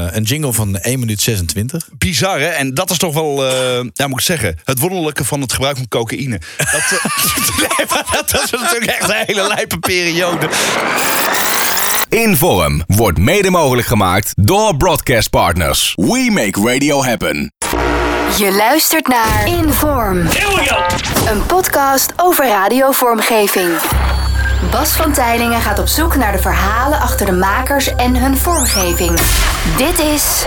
Eh, een jingle van 1 minuut 26. Bizar, hè? En dat is toch wel, eh ja, moet ik zeggen, het wonderlijke van het gebruik van cocaïne. Dat, eh, dat is natuurlijk echt een hele lijpe periode. Inform wordt mede mogelijk gemaakt door Broadcast Partners. We make radio happen. Je luistert naar Inform. Een podcast over radiovormgeving. Bas van Tijlingen gaat op zoek naar de verhalen achter de makers en hun vormgeving. Dit is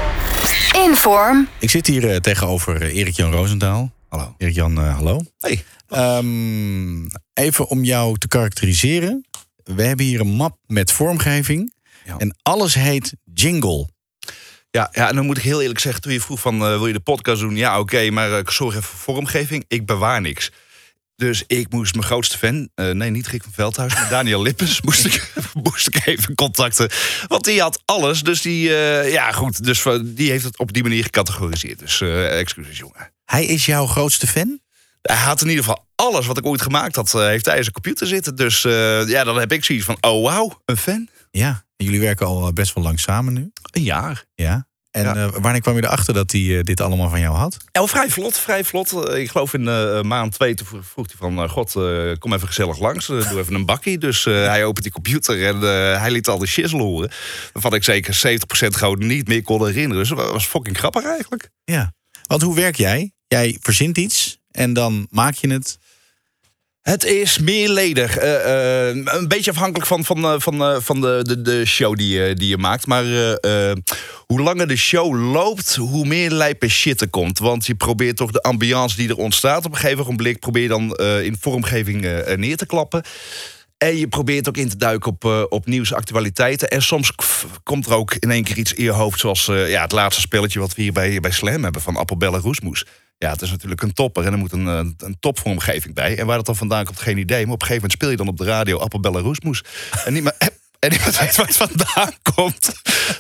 Inform. Ik zit hier eh, tegenover eh, Erik-Jan Roosendaal. Hallo. Erik-Jan, eh, hallo. Hey. Ehm, even om jou te karakteriseren. We hebben hier een map met vormgeving. Ja. En alles heet jingle. Ja, ja, en dan moet ik heel eerlijk zeggen, toen je vroeg van, eh, wil je de podcast doen? Ja, oké, maar eh, ik zorg even voor vormgeving. Ik bewaar niks. Dus ik moest mijn grootste fan, eh, nee, niet Rick van Veldhuis, maar Daniel Lippens, moest ik, moest ik even contacten. Want die had alles, dus die, eh, ja goed, dus die heeft het op die manier gecategoriseerd. Dus eh, excuses, jongen. Hij is jouw grootste fan? Hij had in ieder geval alles wat ik ooit gemaakt had, heeft hij in zijn computer zitten. Dus ja, dan heb ik zoiets van, oh wauw, een fan? Ja. En jullie werken al best wel lang samen nu. Een jaar. Ja. En Ja. eh, wanneer kwam je erachter dat hij eh, dit allemaal van jou had? Ja, wel vrij vlot, vrij vlot. Eh, Ik geloof in maand twee toen vroeg hij van... God, kom even gezellig langs, doe even een bakkie. Dus hij opent die computer en hij liet al die shizzle horen. Waarvan ik zeker 70% gewoon niet meer kon herinneren. Dus dat was fucking grappig eigenlijk. Ja. Want hoe werk jij? Jij verzint iets en dan maak je het. Het is meerledig. Eh, eh, een beetje afhankelijk van, van, eh, van, van de, de, de show die die je maakt. Maar hoe langer de show loopt, hoe meer lijpe shit er komt. Want je probeert toch de ambiance die er ontstaat op een gegeven ogenblik... probeer je dan in vormgeving neer te klappen. En je probeert ook in te duiken op, op nieuwsactualiteiten. En soms komt er ook in één keer iets in je hoofd... zoals ja, het laatste spelletje wat we hier bij, bij Slam hebben... van Appelbellen Roesmoes. Ja, het is natuurlijk een topper en er moet een, een, een topvormgeving bij. En waar dat dan vandaan komt, geen idee. Maar op een gegeven moment speel je dan op de radio Appelbellen Roesmoes. En niemand, en niemand weet waar het vandaan komt.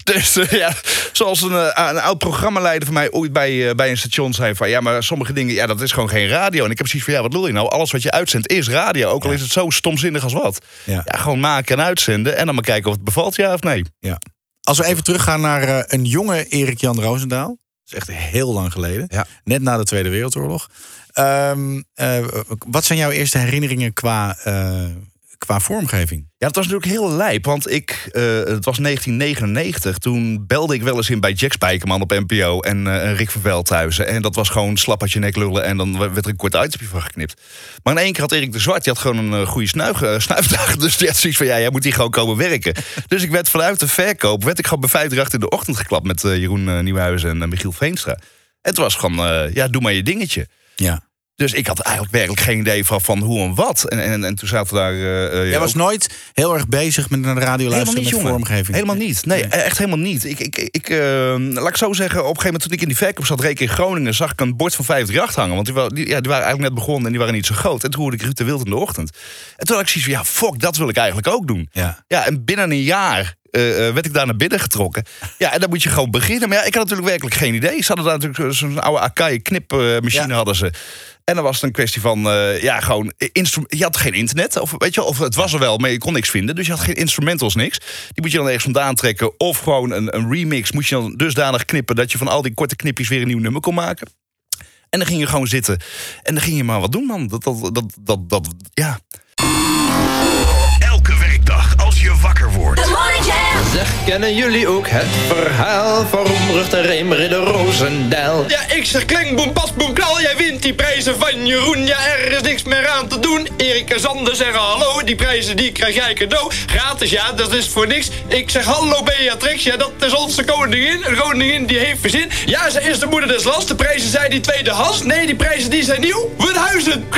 Dus eh, ja, zoals een, eh, een oud programmaleider van mij ooit bij, eh, bij een station zei van... ja, maar sommige dingen, ja, dat is gewoon geen radio. En ik heb precies van, ja, wat bedoel je nou? Alles wat je uitzendt is radio. Ook al is het zo stomzinnig als wat. Ja. Ja, gewoon maken en uitzenden. En dan maar kijken of het bevalt, ja of nee. Ja. Als we even teruggaan naar eh, een jonge Erik-Jan Roosendaal. Is echt heel lang geleden. Ja. Net na de Tweede Wereldoorlog. Ehm, eh, wat zijn jouw eerste herinneringen qua, eh, qua vormgeving? Ja, dat was natuurlijk heel lijp, want ik, eh, het was 1999. Toen belde ik wel eens in bij Jack Spijkerman op NPO en eh, Rick van Veldhuizen. En dat was gewoon slap uit je nek lullen en dan werd er een kort uitstapje van geknipt. Maar in één keer had Erik de Zwart, die had gewoon een eh, goede snuif, snuifdag. Dus die had zoiets van, ja, jij moet hier gewoon komen werken. dus ik werd vanuit de verkoop, werd ik gewoon bij 538 in de ochtend geklapt met Jeroen Nieuwhuizen en Michiel Veenstra. Het was gewoon, ja, doe maar je dingetje. Ja. Dus ik had eigenlijk werkelijk geen idee van, van hoe en wat. En, en, en toen zaten we daar... eh, eh, Jij was ook- nooit heel erg bezig met naar de radio luisteren met jongen. vormgeving. Helemaal niet. Nee, echt helemaal niet. Ik, ik, ik, eh, laat ik zo zeggen, op een gegeven moment toen ik in die verkoop zat, reed ik in Groningen, zag ik een bord van 538 hangen. Want die, die, ja, die waren eigenlijk net begonnen en die waren niet zo groot. En toen hoorde ik Ruud de Wild in de ochtend. En toen had ik zoiets van, ja, fuck, dat wil ik eigenlijk ook doen. Ja. Ja, en binnen een jaar eh, werd ik daar naar binnen getrokken. Ja, en dan moet je gewoon beginnen. Maar ja, ik had natuurlijk werkelijk geen idee. Ze hadden daar natuurlijk zo'n oude Akai knipmachine Ja. hadden ze. En dan was het een kwestie van, eh, ja, gewoon... Je had geen internet, of weet je of het was er wel, maar je kon niks vinden. Dus je had geen instrumentals, niks. Die moet je dan ergens vandaan trekken. Of gewoon een, een remix moet je dan dusdanig knippen... dat je van al die korte knipjes weer een nieuw nummer kon maken. En dan ging je gewoon zitten. En dan ging je maar wat doen, man. Dat, dat, dat, dat, dat ja. Zeg, kennen jullie ook het verhaal van Roemrucht en Reemridder Roosendaal? Ja, ik zeg kling, boem, pas, boem, knal. Jij wint die prijzen van Jeroen. Ja, er is niks meer aan te doen. Erik en Sander zeggen hallo. Die prijzen die krijg jij cadeau. Gratis, ja, dat is voor niks. Ik zeg hallo Beatrix. Ja, dat is onze koningin. Een koningin die heeft verzin. Ja, ze is de moeder des lands. De prijzen zijn die tweedehands. Nee, die prijzen die zijn nieuw. Woodhuizen.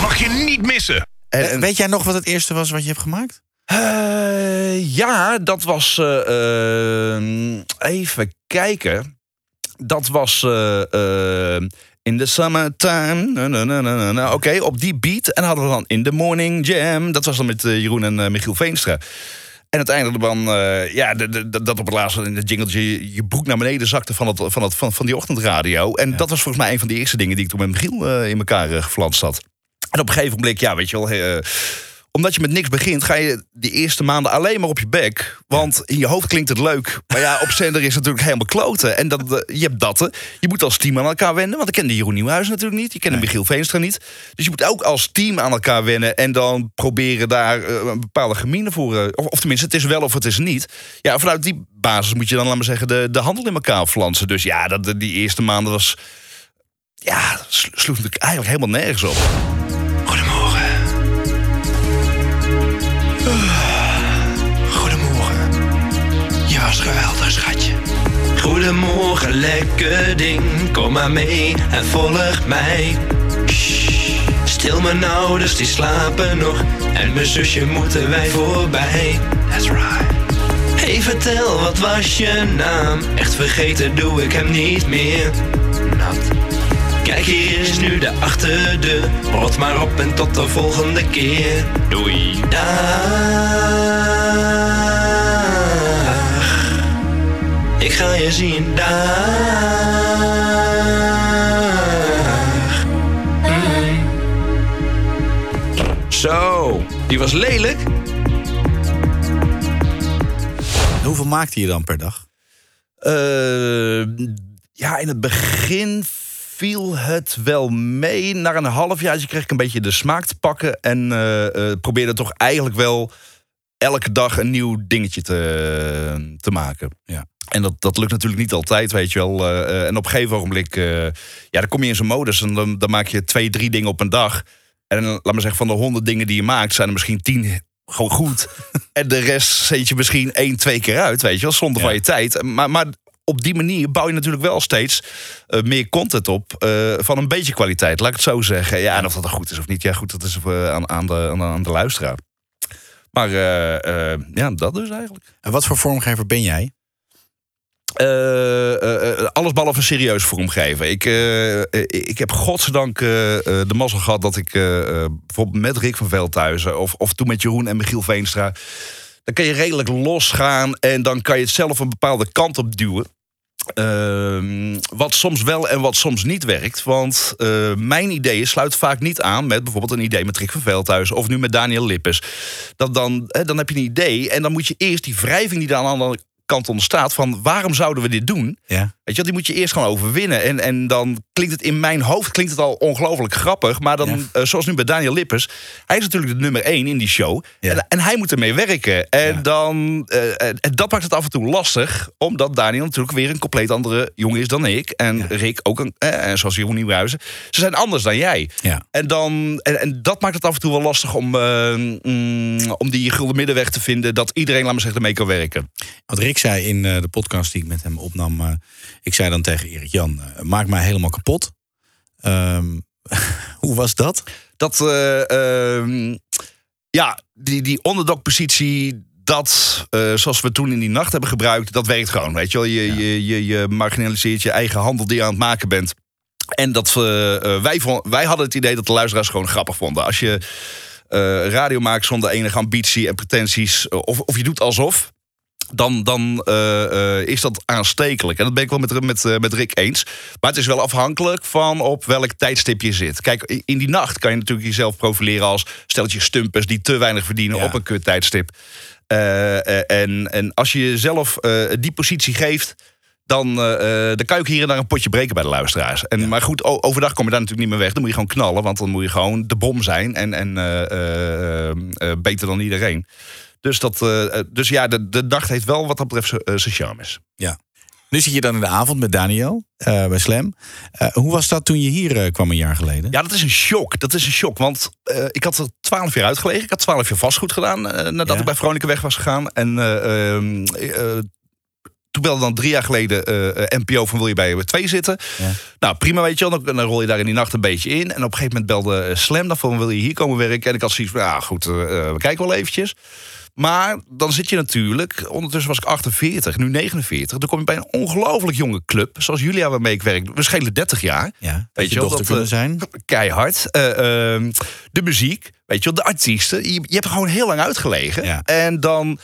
Mag je niet missen. En, en- Weet jij nog wat het eerste was wat je hebt gemaakt? Eh, ja, dat was. eh, eh, even kijken. Dat was. eh, in the summertime. Oké, op die beat. En hadden we dan In the Morning Jam. Dat was dan met Jeroen en Michiel Veenstra. En uiteindelijk dan, ja, dat op het laatste in de jingle je, je broek naar beneden zakte van, het, van, het, van, van die ochtendradio. En dat was volgens mij een van de eerste dingen die ik toen met Michiel in elkaar geflanst had. En op een gegeven moment, ja, weet je wel, omdat je met niks begint, ga je die eerste maanden alleen maar op je bek. Want in je hoofd klinkt het leuk. Maar ja, op zender is het natuurlijk helemaal kloten. En dat, eh, je hebt dat. Je moet als team aan elkaar wennen. Want ik kende Jeroen Nieuwhuis natuurlijk niet. Je kende Michiel Veenstra niet. Dus je moet ook als team aan elkaar wennen. En dan proberen daar eh, een bepaalde gemine voor. eh, of, of tenminste, het is wel of het is niet. Ja, vanuit die basis moet je dan, laat maar zeggen, de, de handel in elkaar flansen. Dus ja, dat, die eerste maanden was... Ja, slo- sloeg natuurlijk eigenlijk helemaal nergens op. was geweldig, schatje. Goedemorgen, lekker ding. Kom maar mee en volg mij. Shh, Stil mijn ouders, die slapen nog. En mijn zusje moeten wij voorbij. That's right. Hey, vertel, wat was je naam? Echt vergeten doe ik hem niet meer. Nat. Kijk, hier is nu de achterdeur. Rot maar op en tot de volgende keer. Doei. Dag. Ga je zien. Dag. Mm. Zo, die was lelijk. Hoeveel maakte je dan per dag? Eh, ja, in het begin viel het wel mee. Na een halfjaartje kreeg ik een beetje de smaak te pakken. En eh, eh, probeerde toch eigenlijk wel elke dag een nieuw dingetje te, te maken. Ja. En dat, dat lukt natuurlijk niet altijd, weet je wel. Eh, eh, en op een gegeven ogenblik, eh, ja, dan kom je in zo'n modus. En dan, dan maak je twee, drie dingen op een dag. En laat maar zeggen, van de honderd dingen die je maakt, zijn er misschien tien gewoon goed. en de rest zet je misschien één, twee keer uit, weet je wel, zonder Ja. van je tijd. Maar, maar op die manier bouw je natuurlijk wel steeds meer content op van een beetje kwaliteit, laat ik het zo zeggen. Ja, en of dat dan goed is of niet, ja goed, dat is eh, aan, aan, de, aan, de- aan de luisteraar. Maar ja, dat dus eigenlijk. En wat voor vormgever ben jij? Eh, eh, alles behalve serieus vormgeven. Ik, ik heb godzijdank de mazzel gehad dat ik bijvoorbeeld met Rick van Veldhuizen... Of, of toen met Jeroen en Michiel Veenstra... dan kan je redelijk losgaan en dan kan je het zelf een bepaalde kant op duwen. Ehm, wat soms wel en wat soms niet werkt. Want mijn ideeën sluiten vaak niet aan met bijvoorbeeld een idee met Rick van Veldhuizen of nu met Daniel Lippes. Dat dan, hè, dan heb je een idee en dan moet je eerst die wrijving die daar aan de kant ontstaat van waarom zouden we dit doen? Ja. Weet je, die moet je eerst gewoon overwinnen. En, en dan klinkt het in mijn hoofd klinkt het al ongelooflijk grappig. Maar dan, Ja. eh, zoals nu bij Daniel Lippers, hij is natuurlijk de nummer één in die show. Ja. En, en hij moet ermee werken. En, Ja. dan, eh, en en dat maakt het af en toe lastig. Omdat Daniel natuurlijk weer een compleet andere jongen is dan ik. En. Rick ook, een, eh, en zoals Jeroen Nieuwhuizen. Ze zijn anders dan jij. Ja. En, dan, en, en dat maakt het af en toe wel lastig om, eh, mm, om die gulden middenweg te vinden. Dat iedereen, laat maar zeggen, ermee kan werken. Wat Rick zei in eh, de podcast die ik met hem opnam. eh, ik zei dan tegen Erik Jan, eh, maak mij helemaal kapot. Ehm, hoe was dat? dat eh, ehm, ja, die, die onderdog-positie, dat eh, zoals we toen in die nacht hebben gebruikt, dat werkt gewoon. Weet je wel, je, je, je, je marginaliseert je eigen handel die je aan het maken bent. En dat eh, wij, vond, wij hadden het idee dat de luisteraars gewoon grappig vonden. Als je radio maakt zonder enige ambitie en pretenties, of, of je doet alsof. Dan, dan eh, eh, is dat aanstekelijk. En dat ben ik wel met, met, eh, met Rick eens. Maar het is wel afhankelijk van op welk tijdstip je zit. Kijk, in die nacht kan je natuurlijk jezelf profileren als stelletje stumpers die te weinig verdienen Ja. op een kut tijdstip. En, en als je jezelf die positie geeft, dan, dan kan je ook hier en daar een potje breken bij de luisteraars. En, Maar goed, overdag kom je daar natuurlijk niet meer weg. Dan moet je gewoon knallen, want dan moet je gewoon de bom zijn. En, en beter dan iedereen. Dus, dat, eh, eh, dus ja, de, de nacht heeft wel wat dat betreft zijn- eh, zijn charmes. Nu zit je dan in de avond met Daniel eh, bij Slam. Hoe was dat toen je hier kwam een jaar geleden? Ja, dat is een shock. Dat is een shock. Want ik had er twaalf jaar uitgelegen. Ik had twaalf jaar vastgoed gedaan nadat Ja. ik bij Veronica weg was gegaan. En eh, ehm, eh, toen belde dan drie jaar geleden NPO van wil je bij twee zitten. Ja. Nou, prima weet je wel. Dan, dan rol je daar in die nacht een beetje in. En op een gegeven moment belde Slam dan van wil je hier komen werken. En ik had zoiets van, ja goed, we kijken wel eventjes. Maar dan zit je natuurlijk, ondertussen was ik 48, nu 49. Dan kom je bij een ongelooflijk jonge club, zoals Julia waarmee ik werk. We schelen 30 jaar Ja, Weet je wel, dat, kunnen eh, zijn? keihard. Eh, ehm, de muziek, weet je wel, de artiesten. Je, je hebt er gewoon heel lang uitgelegen. Ja. En dan...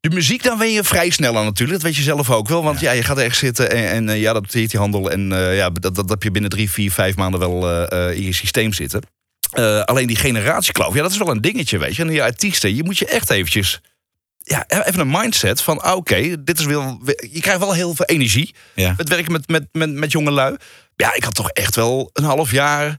De muziek, dan ben je vrij snel aan natuurlijk. Dat weet je zelf ook wel. Want ja, je gaat ergens zitten en, en eh, ja, dat betekent die handel. En ja, dat, dat, dat heb je binnen drie, vier, vijf maanden wel in je systeem zitten. Eh, alleen die generatiekloof, ja, dat is wel een dingetje, weet je. En die artiesten, je moet je echt eventjes... Ja, even een mindset van, ah, oké, dit is wel... Je krijgt wel heel veel energie. Ja. Het werken met, met, met, met jonge lui. Ja, ik had toch echt wel een half jaar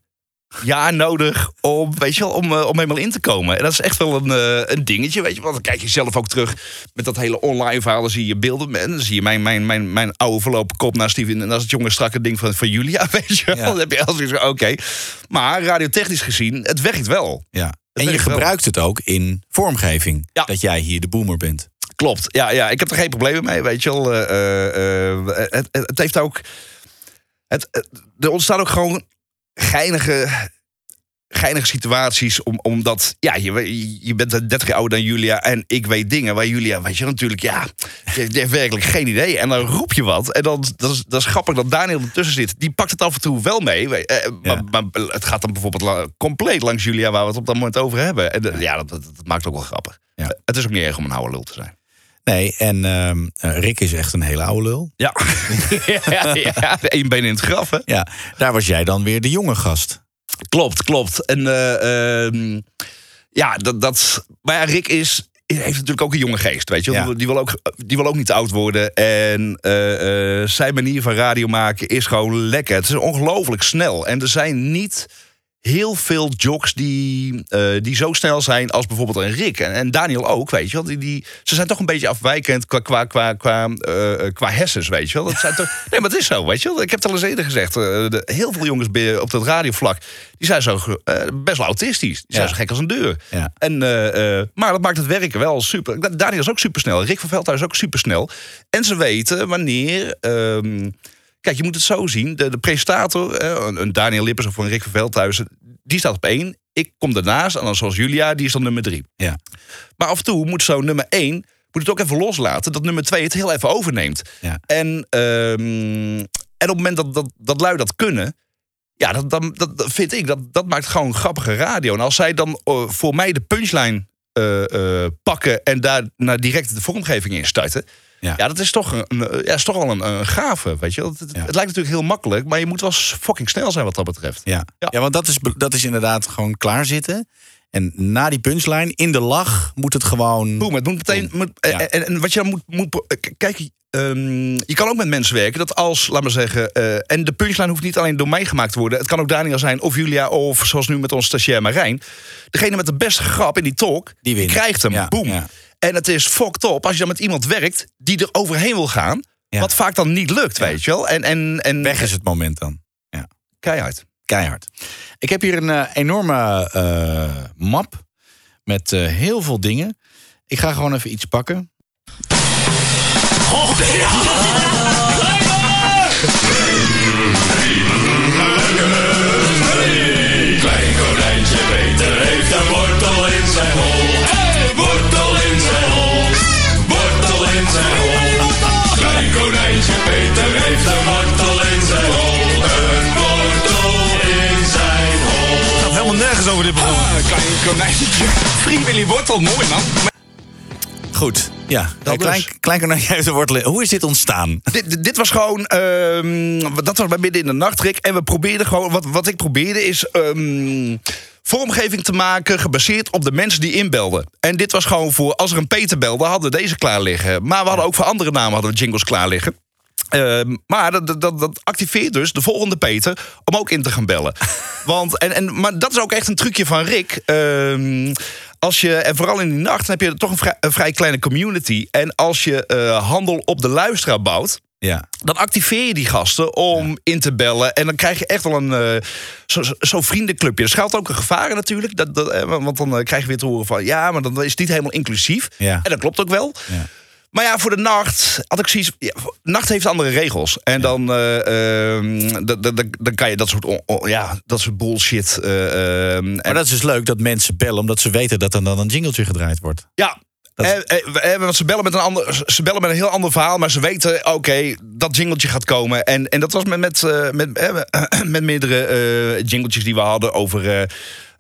jaar nodig om, weet je wel, om, eh, om helemaal in te komen. En dat is echt wel een, eh, een dingetje, weet je. Want dan kijk je zelf ook terug met dat hele online verhaal. Dan zie je beelden. En dan zie je mijn, mijn, mijn, mijn oude verlopen kop naast die... En dat is het jonge strakke ding van, van Julia, weet je wel. Ja. Dan heb je als ik oké. Maar radiotechnisch gezien, het werkt wel. Ja. En je wel. gebruikt het ook in vormgeving. Ja. Dat jij hier de boomer bent. Klopt. Ja, ja, ik heb er geen problemen mee, weet je wel. Eh, het, het, het heeft ook... Het, het- er ontstaan ook gewoon geinige, geinige situaties. Om, omdat, ja, je, je bent 30 jaar ouder dan Julia en ik weet dingen waar Julia, weet je natuurlijk, ja, die heeft, die heeft werkelijk geen idee. En dan roep je wat. En dan, dat, is, dat is grappig dat Daniel ertussen zit. Die pakt het af en toe wel mee. eh, Ja. maar, het gaat dan bijvoorbeeld la- compleet langs Julia, waar we het op dat moment over hebben. En eh, ja, dat, dat, dat maakt ook wel grappig. Ja. Het is ook niet erg om een oude lul te zijn. Nee, en ehm, eh, Rick is echt een hele oude lul. Ja, ja, ja één been in het graf, hè? Ja, daar was jij dan weer de jonge gast. Klopt, klopt. En eh, ehm, ja, dat, dat. Maar ja, Rick is, heeft natuurlijk ook een jonge geest, weet je. Ja. Die, wil ook, die wil ook niet oud worden. En eh, zijn manier van radio maken is gewoon lekker. Het is ongelooflijk snel. En er zijn niet heel veel jocks die, eh, die zo snel zijn als bijvoorbeeld een Rick. En, en Daniel ook, weet je wel. Die, die, ze zijn toch een beetje afwijkend qua, qua, qua, qua, eh, qua hersens, weet je wel. Dat zijn toch, nee, maar het is zo, weet je wel. Ik heb het al eens eerder gezegd. de, heel veel jongens op dat radiovlak, die zijn zo best wel autistisch. Die zijn Ja. zo gek als een deur. Ja. En, maar dat maakt het werken wel super. Daniel is ook super snel. Rick van Veldhuis is ook super snel. En ze weten wanneer. ehm, kijk, je moet het zo zien. De, de presentator, een, Daniel Lippers of een Rick van Veldhuis, die staat op één. Ik kom daarnaast. En dan zoals Julia, die is dan nummer drie. Ja. Maar af en toe moet zo nummer één moet het ook even loslaten dat nummer twee het heel even overneemt. Ja. En, ehm, en op het moment dat, dat, dat lui dat kunnen, ja, dat, dat, dat, vind ik, dat, dat maakt gewoon grappige radio. En als zij dan eh, voor mij de punchline eh, eh, pakken en daar naar direct de vormgeving in starten. Ja. Ja, dat is toch, een, ja, is toch wel een, een gave, weet je. Het, het- Ja. het lijkt natuurlijk heel makkelijk, maar je moet wel fucking snel zijn wat dat betreft. Ja. Ja. Ja. want dat is, dat is inderdaad gewoon klaarzitten. En na die punchline, in de lach, moet het gewoon... Boem, het moet meteen. Moet, Ja. en, en wat je dan moet. moet kijk, ehm, je kan ook met mensen werken dat als, laat maar zeggen. eh, en de punchline hoeft niet alleen door mij gemaakt te worden. Het kan ook Daniel zijn, of Julia, of zoals nu met onze stagiair Marijn. Degene met de beste grap in die talk, Die krijgt hem. Ja, Boem. ja. En het is fucked op als je dan met iemand werkt die er overheen wil gaan. Ja. Wat vaak dan niet lukt, weet je wel. En, en, en Weg is het moment dan. keihard. Keihard. Ik heb hier een eh, enorme eh, map met eh, heel veel dingen. Ik ga gewoon even iets pakken. Klein konijntje Peter heeft een wortel in zijn hol. Konijntje. Free Willy Wortel, mooi man. Goed. Ja, Dat klein, dus. klein konijntje uit de wortel. Hoe is dit ontstaan? dit, dit- dit was gewoon. ehm, dat was bij midden in de nacht, Rick. En we probeerden gewoon. Wat, wat ik probeerde is. ehm, vormgeving te maken gebaseerd op de mensen die inbelden. En dit was gewoon voor. Als er een Peter belde, hadden we deze klaar liggen. Maar we hadden ook voor andere namen hadden we jingles klaar liggen. Ehm, maar dat, dat- dat, activeert dus de volgende Peter om ook in te gaan bellen. Want, en, en, maar dat is ook echt een trucje van Rick. Ehm, als je, en vooral in die nacht, dan heb je toch een vrij, een vrij kleine community. En als je eh, handel op de luisteraar bouwt, Ja. dan activeer je die gasten om in te bellen. En dan krijg je echt wel een eh, zo- zo- zo'n vriendenclubje. Er schuilt ook een gevaar natuurlijk. Dat, dat, eh, want dan krijg je weer te horen van... ja, maar dan is het niet helemaal inclusief. Ja. En dat klopt ook wel. Ja. Maar ja, voor de nacht had ik zoiets... Ja, nacht heeft andere regels. En dan, eh, ehm, dan, dan, kan je dat soort, on- on- ja, dat soort bullshit... eh, ehm, Maar en- dat is dus leuk dat mensen bellen, omdat ze weten dat er dan een jingletje gedraaid wordt. Ja. Dat- Eh, want ze bellen, met een ander, ze bellen met een heel ander verhaal, maar ze weten, oké, dat jingletje gaat komen. En, en dat was met, met, met, eh, met meerdere eh jingletjes die we hadden over.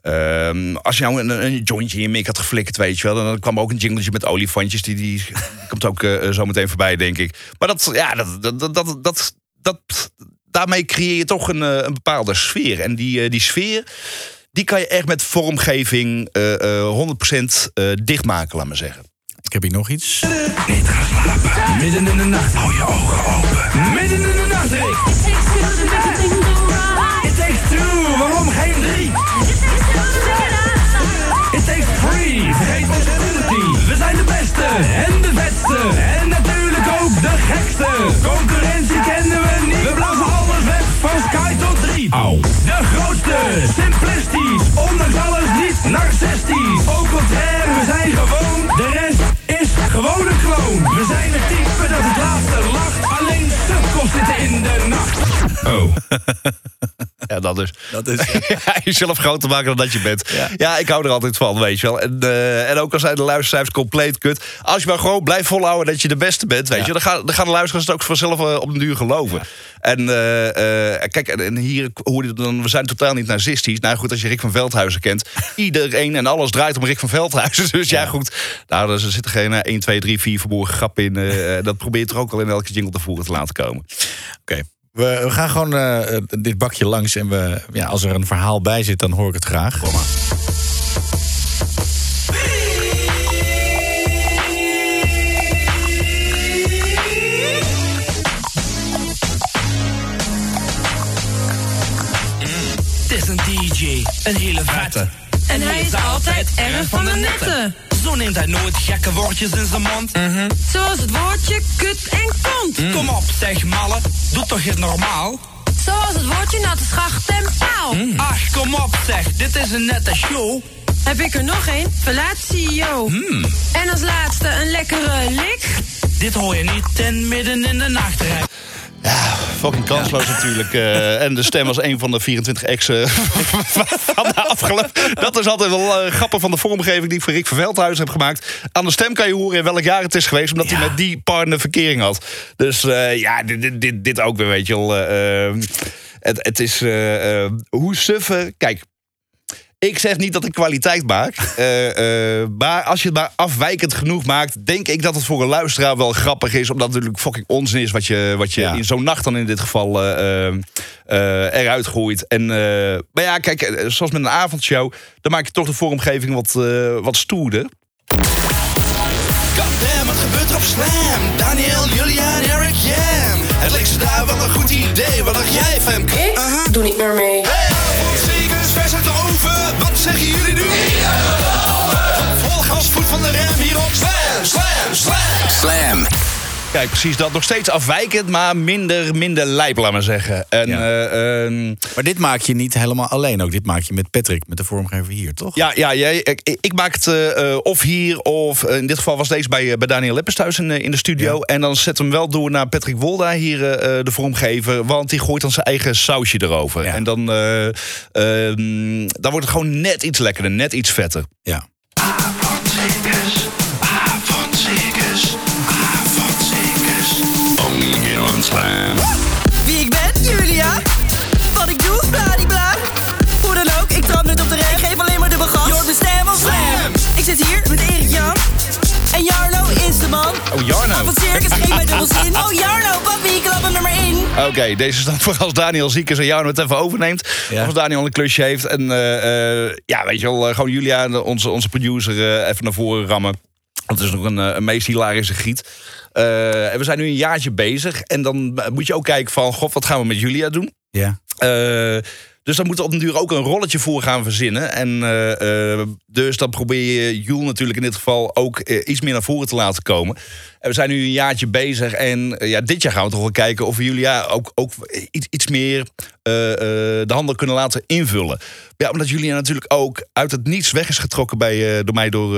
Ehm, als je nou een, een jointje in je mik had geflikkerd, weet je wel. Dan kwam ook een jingletje met olifantjes. Die, die, komt ook eh, zo meteen voorbij, denk ik. Maar dat, ja, dat, dat, dat, dat, dat, dat- daarmee creëer je toch een, eh, een bepaalde sfeer. En die, eh, die sfeer, die kan je echt met vormgeving eh, eh, 100% eh, dichtmaken, laat maar zeggen. Ik heb hier nog iets. Niet gaan slapen. Midden in de nacht hou je ogen open. Midden in de nacht, Rick. En de vetste. En natuurlijk ook de gekste. Concurrentie kennen we niet. We blazen alles weg van Sky tot drie. Au. De grootste, simplistisch. Ondanks alles niet narcistisch. Au contraire, we zijn gewoon. De rest is gewoon een kloon. We zijn het type dat het laatste lacht. Alleen sukkels zitten in de nacht. Oh. Ja, dat dus. Dat is. jezelf groter maken dan dat je bent. Ja, ik hou er altijd van, weet je wel. En, eh, en ook al zijn de luistercijfers compleet kut. Als je maar gewoon blijft volhouden dat je de beste bent, weet je. Dan gaan, dan gaan de luisteraars het ook vanzelf eh, op de duur geloven. En eh, kijk, en, en hier, hoe dit dan, we zijn totaal niet narcistisch. Nou goed, als je Rick van Veldhuizen kent. Iedereen en alles draait om Rick van Veldhuizen. Dus ja, goed. Nou, er zitten geen eh, 1, 2, 3, 4 verborgen grappen in. dat probeer je toch ook al in elke jingle te voeren te laten komen. Oké. We, we gaan gewoon eh, dit bakje langs en we, ja, als er een verhaal bij zit, dan hoor ik het graag. Kom maar. Het is een DJ, een hele vette. En hij is altijd erg van de nette. Zo neemt hij nooit gekke woordjes in zijn mond. Zoals het woordje kut en kont. Kom op, zeg malle, doe toch eens normaal. Zoals het woordje natte schacht en paal. Ach, kom op zeg, dit is een nette show. Heb ik er nog een? Fellatio. En als laatste een lekkere lik. Dit hoor je niet ten midden in de nacht. hè. Ja, fucking kansloos natuurlijk. eh, en de stem was een van de 24 exen van de afgelopen. Dat is altijd wel eh, grappig van de vormgeving die ik voor Rick van Veldhuizen heb gemaakt. Aan de stem kan je horen in welk jaar het is geweest, omdat hij met die partner verkering had. Dus eh, ja, dit, dit, dit, dit ook weer, weet je wel. eh, eh, het, het is hoe suffer. Kijk, ik zeg niet dat ik kwaliteit maak. eh, eh, maar als je het maar afwijkend genoeg maakt, denk ik dat het voor een luisteraar wel grappig is. Omdat het natuurlijk fucking onzin is wat je, wat je Ja. in zo'n nacht dan in dit geval eh, eruit gooit. En, eh, maar ja, kijk, zoals met een avondshow, dan maak je toch de vormgeving wat, eh, wat stoerder. Goddamn, wat gebeurt er op Slam? Daniel, Julia en Eric Jam. Het leek ze daar wel een goed idee. Wat dacht jij, Femke? Kijk, precies dat. Nog steeds afwijkend, maar minder, minder lijp, laat maar zeggen. En, Ja. eh, ehm, Maar dit maak je niet helemaal alleen ook. Dit maak je met Patrick, met de vormgever hier, toch? Ja, ja jij, ik, ik maak het eh, eh, of hier of in dit geval was deze bij, bij Daniel Lippers thuis in, in de studio. En dan zet hem wel door naar Patrick Wolda hier, de vormgever. Want die gooit dan zijn eigen sausje erover. Ja. En dan, eh, ehm, dan wordt het gewoon net iets lekkerder, net iets vetter. Ja. Man. Oh, Jarno. Van circus, geen bij dubbel zin. Oh, Jarno, papi, klap hem er maar in. Oké, deze is dan voor als Daniel ziek is en jou het even overneemt. Ja. Of als Daniel een klusje heeft. En eh, eh, ja, weet je wel, eh, gewoon Julia, onze, onze producer, eh, even naar voren rammen. Want het is nog een, een meest hilarische giet. Eh, en we zijn nu een jaartje bezig. En dan moet je ook kijken van, god, wat gaan we met Julia doen? Ja. Eh, dus dan moet er op den duur ook een rolletje voor gaan verzinnen. En eh, eh, dus dan probeer je Jules natuurlijk in dit geval ook eh, iets meer naar voren te laten komen. En we zijn nu een jaartje bezig. En ja, dit jaar gaan we toch wel kijken of we Julia ook, ook iets, iets meer de handen kunnen laten invullen. Ja, omdat Julia natuurlijk ook uit het niets weg is getrokken bij, door mij, door,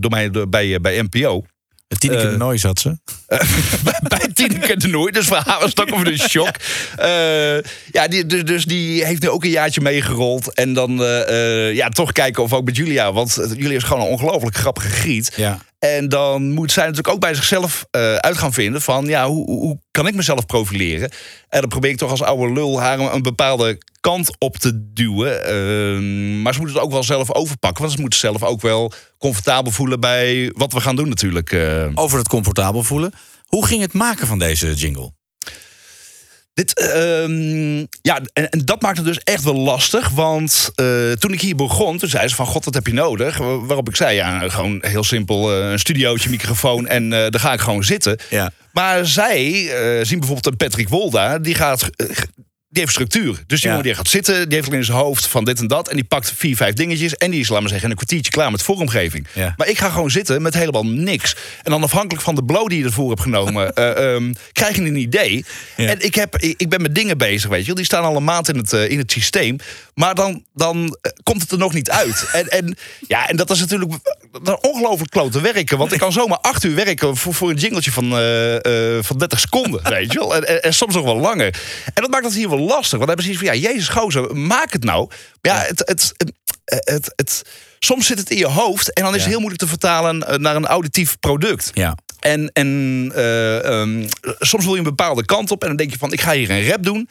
door mij door, bij, bij NPO. Tineke Eh, de Nooi zat ze. bij Tineke de Nooi. Dus voor haar was het ook over de shock. Eh, ja, die, dus, dus die heeft nu ook een jaartje meegerold. En dan eh, ja, toch kijken of ook met Julia. Want Julia is gewoon een ongelooflijk grappige griet. Ja. En dan moet zij natuurlijk ook bij zichzelf uit gaan vinden van... ja, hoe, hoe hoe kan ik mezelf profileren? En dan probeer ik toch als oude lul haar een, een bepaalde kant op te duwen. Ehm, maar ze moet het ook wel zelf overpakken. Want ze moet zelf ook wel comfortabel voelen bij wat we gaan doen natuurlijk. eh. Over het comfortabel voelen. Hoe ging het maken van deze jingle? Dit, ehm, ja, en, en dat maakt het dus echt wel lastig. Want eh, toen ik hier begon, toen zei ze van... God, wat heb je nodig? Wa- Waarop ik zei, ja, gewoon heel simpel... eh, een studiootje, microfoon en daar ga ik gewoon zitten. Ja. Maar zij zien bijvoorbeeld een Patrick Wolda... die gaat... die heeft structuur. Dus die Ja. jongen die gaat zitten, die heeft in zijn hoofd van dit en dat. En die pakt vier, vijf dingetjes. En die is, laat maar zeggen, in een kwartiertje klaar met vormgeving. Ja. Maar ik ga gewoon zitten met helemaal niks. En dan afhankelijk van de blow die je ervoor hebt genomen, eh, ehm, krijg je een idee. Ja. En ik, heb, ik ben met dingen bezig, weet je. Die staan al een maand in het, eh, in het systeem. Maar dan, dan eh, komt het er nog niet uit. En, en, ja, en dat is natuurlijk ongelooflijk klote werken. Want ik kan zomaar acht uur werken voor, voor een jingletje van, eh, eh, van 30 seconden, weet je wel. En, en, en soms nog wel langer. En dat maakt het hier wel lastig. Want dan hebben ze van, ja, jezus gozer, maak het nou. Maar ja, het... het, het, het, het- soms zit het in je hoofd en dan is het heel moeilijk te vertalen naar een auditief product. Ja. En, en eh, ehm, soms wil je een bepaalde kant op en dan denk je van ik ga hier een rap doen.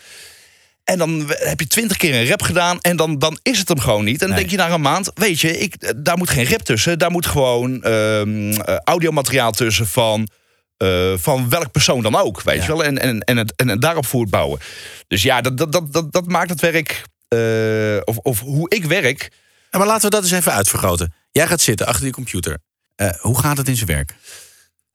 En dan heb je twintig keer een rap gedaan en dan, dan is het hem gewoon niet. En dan Nee. denk je na een maand, weet je, ik, eh, daar moet geen rap tussen. Daar moet gewoon eh, audiomateriaal tussen van, eh, van welk persoon dan ook, weet Ja. je wel. En, en, en, het, en daarop voortbouwen. Dus ja, dat, dat, dat, dat, dat maakt het werk, of, of hoe ik werk, Ja, Maar laten we dat eens even uitvergroten. Jij gaat zitten achter die computer. Hoe gaat het in zijn werk?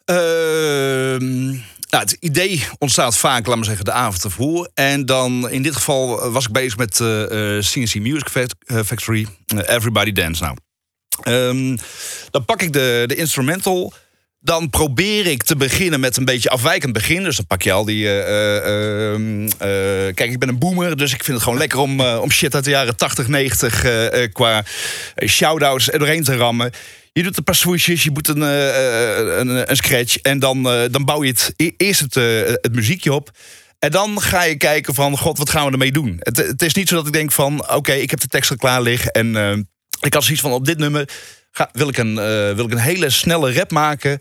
Ehm, nou, het idee ontstaat vaak, laat maar zeggen, de avond ervoor. En dan in dit geval was ik bezig met eh, eh, CNC Music Fact- eh, Factory, eh, Everybody Dance Now. Ehm, dan pak ik de, de instrumental. Dan probeer ik te beginnen met een beetje afwijkend begin. Dus dan pak je al die. eh, eh, ehm, eh, kijk, ik ben een boomer, dus ik vind het gewoon lekker om, eh, om shit uit de jaren 80, 90 eh, eh, qua eh, shout-outs er te rammen. Je doet een paar swoesjes, je doet een, eh, eh, een, een scratch. En dan, eh, dan bouw je het, e- eerst het, het muziekje op. En dan ga je kijken van, god, wat gaan we ermee doen? Het, het is niet zo dat ik denk van, oké, ik heb de tekst al klaar liggen. En ik had zoiets van, op dit nummer ga, wil, ik een, wil ik een hele snelle rap maken.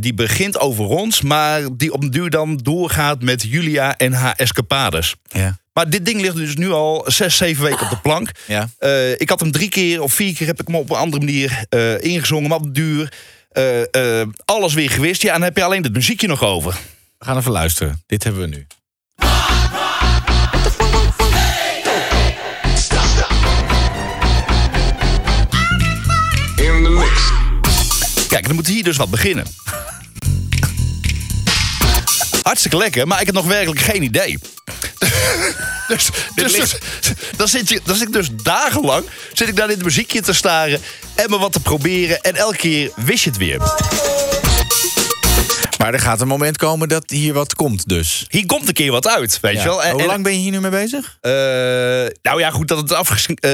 die begint over ons, maar die op den duur dan doorgaat met Julia en haar escapades. Ja. Maar dit ding ligt dus nu al zes, zeven weken op de plank. Ja. Eh, ik had hem drie keer of vier keer heb ik hem op een andere manier eh, ingezongen, maar op de duur. eh, eh, alles weer gewist. Ja, en dan heb je alleen het muziekje nog over. We gaan even luisteren. Dit hebben we nu. In the mix. Kijk, dan moet hier dus wat beginnen. Hartstikke lekker, maar ik heb nog werkelijk geen idee. dus dus, dus- dan, zit je, dan zit ik dus dagenlang zit ik naar dit muziekje te staren en me wat te proberen. En elke keer wist je het weer. Maar er gaat een moment komen dat hier wat komt dus. Hier komt een keer wat uit, weet Ja. je wel. En, Hoe lang ben je hier nu mee bezig? Eh, nou ja, goed, dat het, afges eh,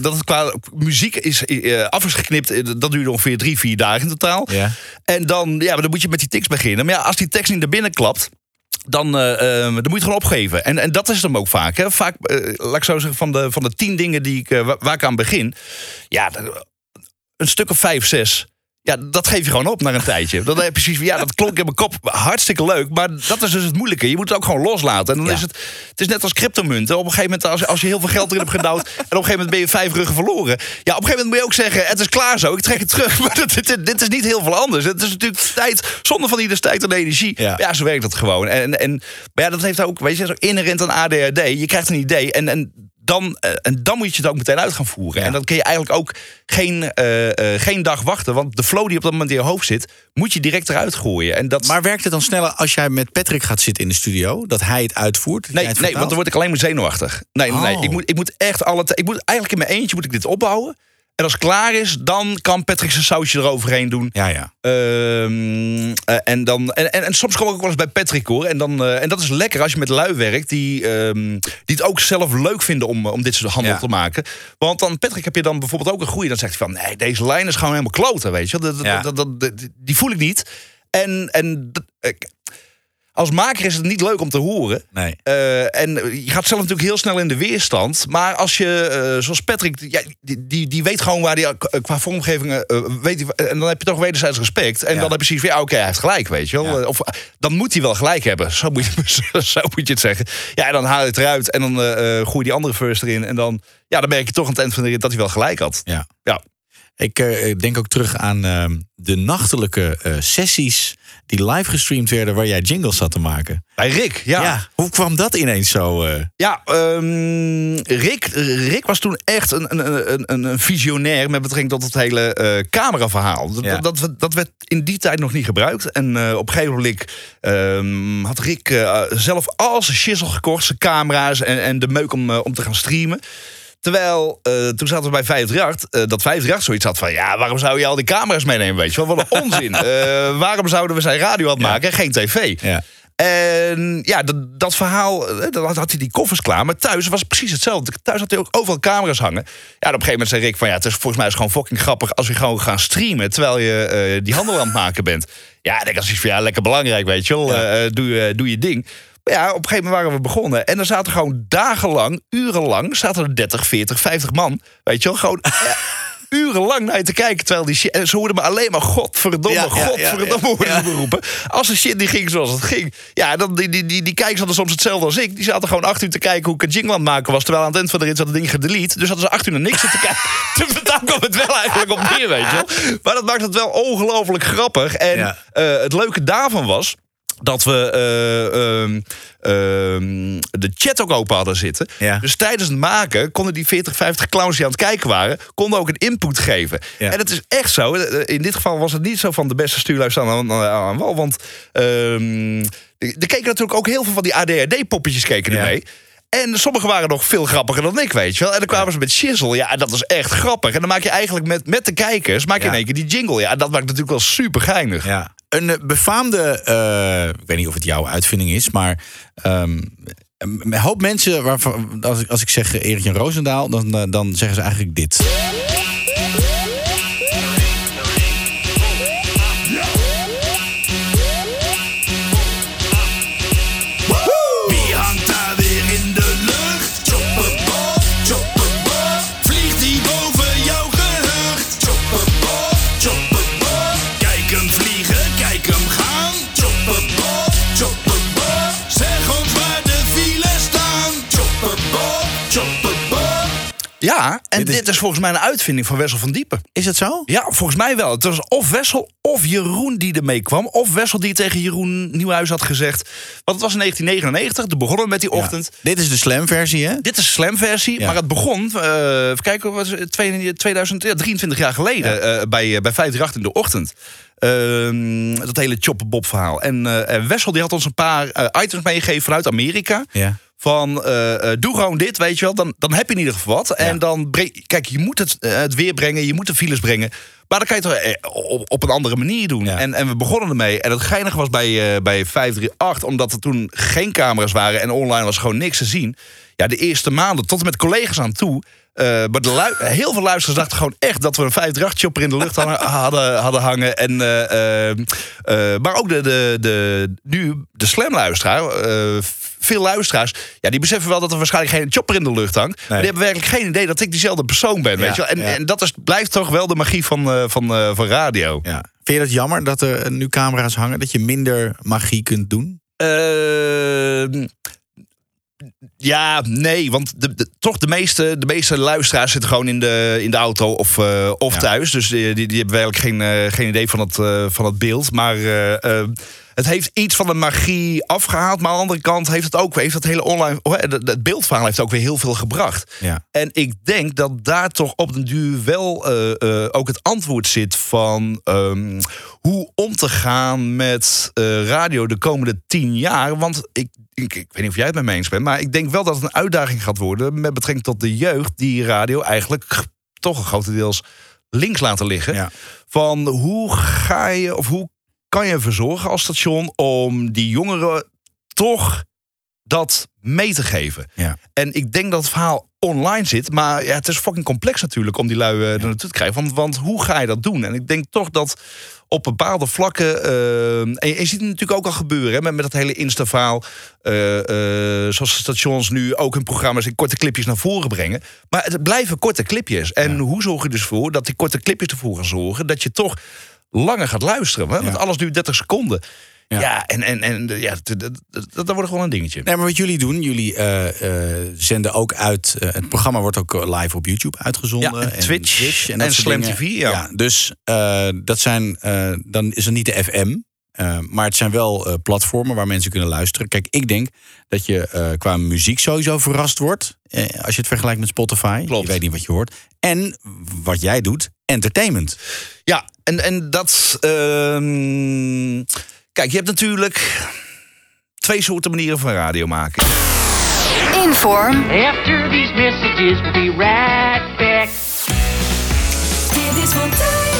dat het qua muziek is eh, afgeknipt, dat duurde ongeveer drie, vier dagen in totaal. Ja. En dan, ja, maar dan moet je met die tekst beginnen. Maar ja, als die tekst niet naar binnen klapt, dan, moet je het gewoon opgeven. En, en dat is hem ook vaak. Hè. Vaak, eh, laat ik zo zeggen, van de, van de tien dingen die ik, eh, wa- waar ik aan begin, ja, een stuk of vijf, zes. Ja, dat geef je gewoon op na een tijdje. Dan heb je precies ja, dat klonk in mijn kop hartstikke leuk. Maar dat is dus het moeilijke. Je moet het ook gewoon loslaten. En dan Ja. is het, het is net als cryptomunten. Op een gegeven moment, als, als je heel veel geld erin hebt gedouwd... en op een gegeven moment ben je vijf ruggen verloren. Ja, op een gegeven moment moet je ook zeggen, het is klaar zo. Ik trek het terug. Maar dit, dit, dit is niet heel veel anders. Het is natuurlijk tijd, zonder van ieders tijd en energie. Ja. Ja. zo werkt het gewoon. En, en, maar ja, dat heeft ook, weet je, zo inherent aan ADHD. Je krijgt een idee en... en dan, eh, en dan moet je het ook meteen uit gaan voeren. Ja. En dan kun je eigenlijk ook geen, eh, eh, geen dag wachten. Want de flow die op dat moment in je hoofd zit, moet je direct eruit gooien. En dat, Maar werkt het dan sneller als jij met Patrick gaat zitten in de studio? Dat hij het uitvoert? nee, het nee, want dan word ik alleen maar zenuwachtig. Nee, nee, nee. Oh. Ik, moet, ik moet echt alle. Ik moet eigenlijk in mijn eentje moet ik dit opbouwen. En als het klaar is, dan kan Patrick zijn sausje eroverheen doen. Ja, ja. Ehm, eh, en, dan, en, en, en soms kom ik ook wel eens bij Patrick hoor. En, dan, eh, en dat is lekker als je met lui werkt die, ehm, die het ook zelf leuk vinden om, om dit soort handel Ja. te maken. Want dan, Patrick, heb je dan bijvoorbeeld ook een goede. Dan zegt hij van nee, deze lijn is gewoon helemaal kloten. Weet je, wel. dat, dat, Ja. dat, die voel ik niet. En, en dat- eh, als maker is het niet leuk om te horen. Nee. Eh, en je gaat zelf natuurlijk heel snel in de weerstand. Maar als je, eh, zoals Patrick, ja, die, die, die weet gewoon waar hij eh, qua vormgeving. eh, weet en dan heb je toch wederzijds respect. En Ja. dan heb je precies van ja, oké, hij heeft gelijk, weet je wel. Ja. Of dan moet hij wel gelijk hebben. Zo moet je, zo moet je het zeggen. Ja, en dan haal je het eruit en dan gooi je die andere first erin. En dan, ja, dan merk je toch aan het eind van de rit dat hij wel gelijk had. Ja. Ja. Ik eh, denk ook terug aan eh, de nachtelijke eh, sessies die live gestreamd werden waar jij jingles zat te maken. Bij Rick, ja. Ja, hoe kwam dat ineens zo? eh? Ja, ehm, Rick, Rick was toen echt een, een, een, een- visionair met betrekking tot het hele cameraverhaal. Dat, Ja. dat, dat werd in die tijd nog niet gebruikt. En op een gegeven moment ehm, had Rick zelf al zijn shizzle gekocht, zijn camera's en, en de meuk om, om te gaan streamen. Terwijl, eh, toen zaten we bij 538, eh dat 538 zoiets had van... ja, waarom zou je al die camera's meenemen, weet je wel? Wat een onzin. Eh, waarom zouden we zijn radio aan het maken en geen tv? Ja. En ja, dat, dat verhaal, dan had, hij die koffers klaar. Maar thuis was het precies hetzelfde. Thuis had hij ook overal camera's hangen. Ja, op een gegeven moment zei Rick van... ja, het is volgens mij is het gewoon fucking grappig... als we gewoon gaan streamen terwijl je die handel aan het maken bent. Ja, ik denk als iets van ja, lekker belangrijk, weet je wel. Doe, je- doe je ding. Ja, op een gegeven moment waren we begonnen. En er zaten gewoon dagenlang, urenlang... zaten er 30, 40, 50 man. Weet je wel, gewoon... ja, Urenlang naar je te kijken, terwijl die shit... En ze hoorden me alleen maar godverdomme, Ja, ja, ja, godverdomme ja. me roepen. Als de shit die ging zoals het ging. Ja, dan, die, die, die, die kijkers hadden soms hetzelfde als ik. Die zaten gewoon acht uur te kijken hoe ik een jingle maken was. Terwijl aan het eind van de rit zat het ding gedelete. Dus hadden ze acht uur naar niks zitten kijken. Daar kwam het wel eigenlijk op neer, weet je wel. Maar dat maakt het wel ongelooflijk grappig. En Ja. eh, het leuke daarvan was dat we eh, ehm, ehm, de chat ook open hadden zitten. Ja. Dus tijdens het maken konden die 40, 50 clowns die aan het kijken waren... konden ook een input geven. Ja. En het is echt zo. eh, In dit geval was het niet zo van de beste stuurluis aan, aan, aan wal. Want ehm, er keken natuurlijk ook heel veel van die ADHD-poppetjes keken Ja. mee. En sommige waren nog veel grappiger dan ik, weet je wel. En dan kwamen ze met shizzle. Ja, en dat is echt grappig. En dan maak je eigenlijk met, met de kijkers... maak je Ja. in één keer die jingle. Ja, en dat maakt natuurlijk wel super geinig. Ja. Een eh, befaamde, eh, ik weet niet of het jouw uitvinding is, maar ehm, een hoop mensen, waarvan, als, ik, als ik zeg Erik-Jan Roosendaal, dan, eh, dan zeggen ze eigenlijk dit. Ja, en Dit dit is- volgens mij een uitvinding van Wessel van Diepen. Is het zo? Ja, volgens mij wel. Het was of Wessel of Jeroen die ermee kwam. Of Wessel die tegen Jeroen Nieuwhuis had gezegd. Want het was in 1999, toen begonnen we met die ochtend. Ja. Dit is de slam-versie, hè? Dit is de slam-versie, Ja. maar het begon, eh even kijken, was het, twee- 2000, ja, 23 jaar geleden eh, bij, eh, bij 538 in de ochtend. Ehm, dat hele chopper verhaal. En, en Wessel die had ons een paar items meegegeven vanuit Amerika. Ja. Van eh, eh, doe gewoon dit, weet je wel. Dan, dan heb je in ieder geval wat. En dan breng, kijk, je moet het, eh, het weer brengen, je moet de files brengen. Maar dan kan je het op, op een andere manier doen. Ja. En, en we begonnen ermee. En het geinige was bij, bij 538, omdat er toen geen camera's waren en online was gewoon niks te zien. Ja, de eerste maanden, tot en met collega's aan toe. maar de heel veel luisteraars dachten gewoon echt dat we een 538 chopper in de lucht hadden, hadden, hangen. En, maar ook de, de, de, nu de slam-luisteraar, veel luisteraars, ja, die beseffen wel dat er waarschijnlijk geen chopper in de lucht hangt. Maar die hebben werkelijk geen idee dat ik diezelfde persoon ben. weet je wel? En, ja. en dat is, blijft toch wel de magie van, eh, van, eh, van radio. Ja. Vind je dat jammer dat er nu camera's hangen, dat je minder magie kunt doen? Ehm, ja, nee, want de, de- toch de meeste, de meeste luisteraars zitten gewoon in de, in de auto of, eh, of Ja. thuis. Dus die, die, die hebben eigenlijk geen, eh, geen idee van het, eh, van het beeld. Maar eh, eh, het heeft iets van de magie afgehaald. Maar aan de andere kant heeft het ook heeft dat hele online. oh, Het, beeldverhaal heeft ook weer heel veel gebracht. Ja. En ik denk dat daar toch op den duur wel eh, eh, ook het antwoord zit van ehm, hoe om te gaan met eh, radio de komende tien jaar. Want ik, ik, ik weet niet of jij het met me eens bent, maar ik denk wel dat het een uitdaging gaat worden met betrekking tot de jeugd die radio eigenlijk toch grotendeels links laten liggen. Ja. Van hoe ga je of hoe kan je ervoor zorgen als station om die jongeren toch dat mee te geven. Ja. En ik denk dat het verhaal online zit. Maar ja, het is fucking complex natuurlijk om die lui eh, er naartoe te krijgen. Want, want hoe ga je dat doen? En ik denk toch dat op bepaalde vlakken... eh, en je, je ziet het natuurlijk ook al gebeuren hè, met, met dat hele Insta-verhaal. eh, eh, zoals de stations nu ook hun programma's in korte clipjes naar voren brengen. Maar het blijven korte clipjes. En hoe zorg je dus voor dat die korte clipjes ervoor gaan zorgen... dat je toch langer gaat luisteren. Hè? Want Ja. alles duurt 30 seconden. Ja, en, en, en ja, dat, dat, wordt gewoon een dingetje. Nee, maar wat jullie doen, jullie eh, eh, zenden ook uit. eh, het programma wordt ook live op YouTube uitgezonden. Ja, en Twitch en soort Slam dingen. TV, ja. dus dat zijn, dan is het niet de FM. Eh, maar het zijn wel eh, platformen waar mensen kunnen luisteren. Kijk, ik denk dat je eh, qua muziek sowieso verrast wordt. eh, als je het vergelijkt met Spotify. Klopt. Je weet niet wat je hoort. En wat jij doet, entertainment. Ja, en, en dat. ehm, kijk, je hebt natuurlijk twee soorten manieren van radio maken. Inform. After these messages, we'll be right back. Dit is.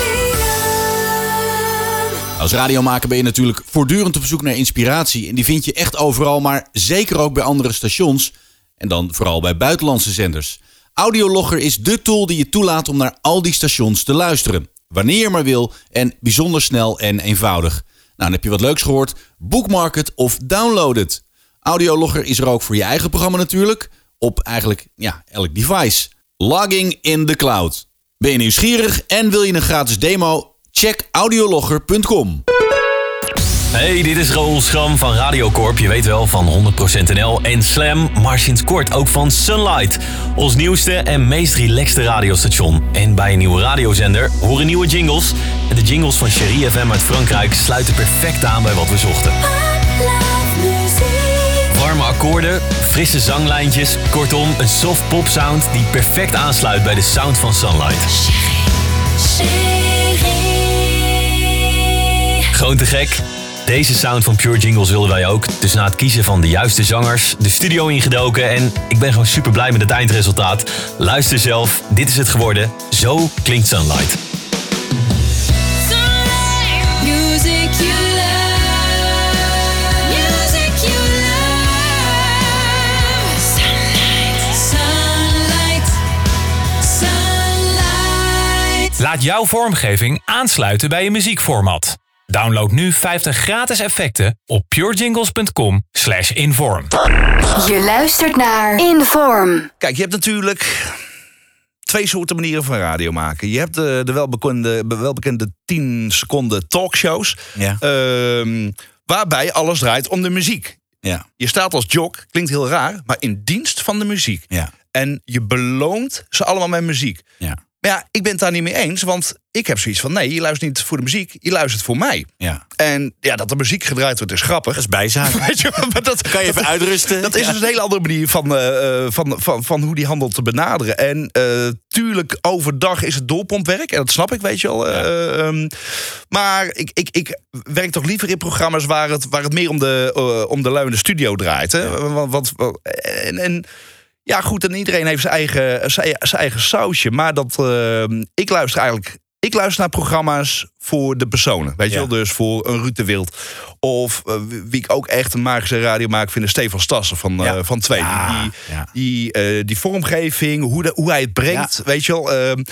Als radiomaker ben je natuurlijk voortdurend op zoek naar inspiratie. En die vind je echt overal, maar zeker ook bij andere stations. En dan vooral bij buitenlandse zenders. Audiologger is de tool die je toelaat om naar al die stations te luisteren. Wanneer je maar wil en bijzonder snel en eenvoudig. Nou, dan heb je wat leuks gehoord. Bookmark het of download het. Audiologger is er ook voor je eigen programma natuurlijk. Op eigenlijk ja, elk device. Logging in the cloud. Ben je nieuwsgierig en wil je een gratis demo? Check audiologger.com. Hey, dit is Raoul Schram van Radiocorp. Je weet wel van 100% NL en Slam, maar sinds kort ook van Sunlight. Ons nieuwste en meest relaxte radiostation. En bij een nieuwe radiozender horen nieuwe jingles. En de jingles van Cherie FM uit Frankrijk sluiten perfect aan bij wat we zochten. Warme akkoorden, frisse zanglijntjes, kortom een soft pop sound die perfect aansluit bij de sound van Sunlight. Gewoon te gek. Deze sound van Pure Jingles wilden wij ook. Dus na het kiezen van de juiste zangers, de studio ingedoken en ik ben gewoon super blij met het eindresultaat. Luister zelf, dit is het geworden. Zo klinkt Sunlight. Laat jouw vormgeving aansluiten bij je muziekformat. Download nu 50 gratis effecten op purejingles.com slash inform. Je luistert naar Inform. Kijk, je hebt natuurlijk twee soorten manieren van radio maken. Je hebt de, de welbekende, welbekende 10 seconden talkshows. Ja. ehm, waarbij alles draait om de muziek. Ja. Je staat als jock, klinkt heel raar, maar in dienst van de muziek. Ja. En je beloont ze allemaal met muziek. Ja. Maar ja, ik ben het daar niet mee eens, want ik heb zoiets van... nee, je luistert niet voor de muziek, je luistert voor mij. Ja. En ja, dat er muziek gedraaid wordt is grappig. Dat is bijzaak. Weet je, maar dat, Kan je even uitrusten? Dat is Ja. dus een hele andere manier van, eh, eh, van, van, van hoe die handel te benaderen. En eh, tuurlijk, overdag is het doorpompwerk. En dat snap ik, weet je wel. eh, ehm, maar ik, ik, ik werk toch liever in programma's waar het, waar het meer om de, om de lui in de studio draait. Hè? Want, want- en, en ja, goed, en iedereen heeft zijn eigen, zijn, zijn eigen sausje. Maar dat, eh, ik luister eigenlijk... Ik luister naar programma's voor de personen. Weet je Ja. wel, dus voor een Ruud de Wild. Of eh, wie ik ook echt een magische radio maak, vind is Stefan Stassen van, eh, van Twee. Ja, Die, die, die vormgeving, hoe, de, hoe hij het brengt. Weet je wel, ehm,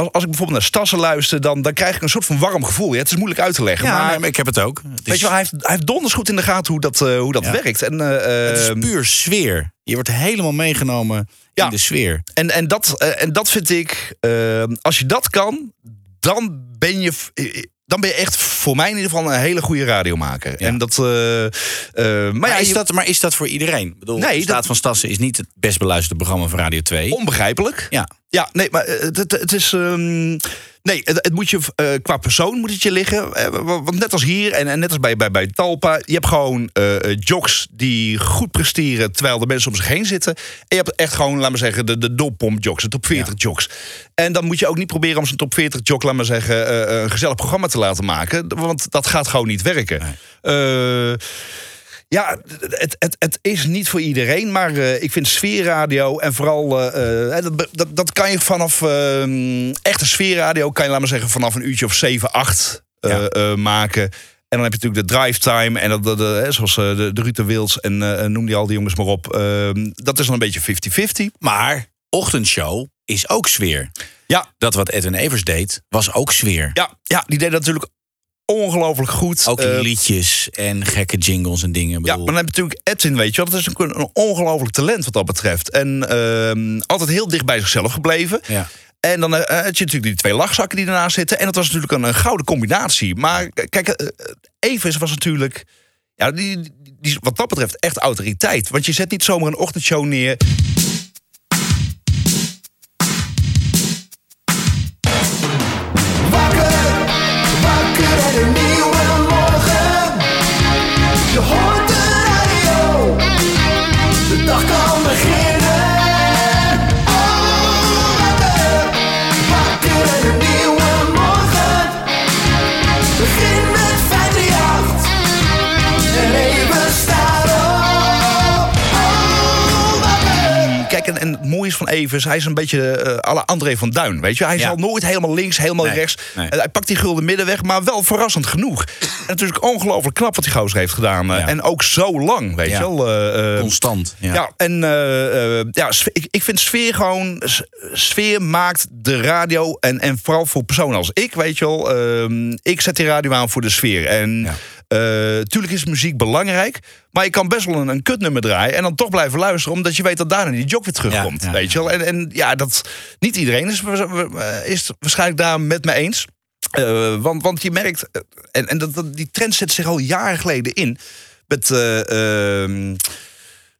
als, als ik bijvoorbeeld naar Stassen luister, dan, dan krijg ik een soort van warm gevoel. Ja, het is moeilijk uit te leggen. Ja, maar ik heb het ook. Het weet is, je wel, hij heeft, hij heeft donders goed in de gaten hoe dat, eh, hoe dat Ja. werkt. En, eh, het is ehm, puur sfeer. Je wordt helemaal meegenomen Ja. in de sfeer. En, en, dat, eh, en dat vind ik, eh, als je dat kan, dan ben je. Dan ben je echt voor mij in ieder geval een hele goede radiomaker. Ja. En dat. eh, eh, maar, Maar, ja, is je- dat, maar is dat voor iedereen? Ik bedoel, Nee, Staat dat- van Stassen is niet het best beluisterde programma van Radio 2. onbegrijpelijk. Ja. Ja, nee, maar eh, het, het, het is. ehm, nee, het, het moet je eh, qua persoon moet het je liggen. Eh, wa- Want net als hier en, en net als bij, bij, bij Talpa, je hebt gewoon eh, jocks die goed presteren terwijl de mensen om zich heen zitten. En je hebt echt gewoon, laat maar zeggen, de, de doppomp jocks, de top 40 jocks. En dan moet je ook niet proberen om zo'n top 40 jock, laat maar zeggen, een gezellig programma te laten maken. Want dat gaat gewoon niet werken. Eh, ja, het, het, het is niet voor iedereen, maar eh, ik vind sfeerradio en vooral eh, eh, dat, dat, dat kan je vanaf eh, echte sfeerradio kan je laat maar zeggen vanaf een uurtje of 7, 8 eh, Ja. eh, maken. En dan heb je natuurlijk de drive time en dat, dat, hè, zoals eh, de, de Ruud de Wils en noem die al die jongens maar op. Eh, dat is dan een beetje 50-50. Maar ochtendshow is ook sfeer. Ja. Dat wat Edwin Evers deed, was ook sfeer. Ja, ja, die deed dat natuurlijk ongelooflijk goed. Ook Eh, liedjes en gekke jingles en dingen. Ik Ja, bedoel, maar dan heb je natuurlijk Edwin, weet je wel. Dat is een, een ongelooflijk talent wat dat betreft. En ehm, altijd heel dicht bij zichzelf gebleven. Ja. En dan eh, had je natuurlijk die twee lachzakken die ernaast zitten. En dat was natuurlijk een, een gouden combinatie. Maar k- kijk, eh, Evers was natuurlijk Ja, die, die, wat dat betreft echt autoriteit. Want je zet niet zomaar een ochtendshow neer. Is van Evers, hij is een beetje eh alle André van Duin, weet je. Hij Ja. zal nooit helemaal links, helemaal Nee, rechts. nee. Eh, Hij pakt die gulden middenweg, maar wel verrassend genoeg. En natuurlijk ongelooflijk knap wat die gozer heeft gedaan. eh, En ook zo lang, weet Ja. je wel. eh, eh, Constant. Ja. Ja, en eh, eh, ja, ik, ik vind sfeer gewoon... Sfeer maakt de radio en, en vooral voor personen als ik, weet je wel. ehm, ik zet die radio aan voor de sfeer. En tuurlijk is muziek belangrijk... maar je kan best wel een, een kutnummer draaien... en dan toch blijven luisteren... omdat je weet dat daarna die job weer terugkomt, ja, weet je wel. En, en ja, dat... Niet iedereen is, is waarschijnlijk daar met me eens... Eh, want, want je merkt, eh, en, en dat, dat- die trend zet zich al jaren geleden in. Met, eh, ehm,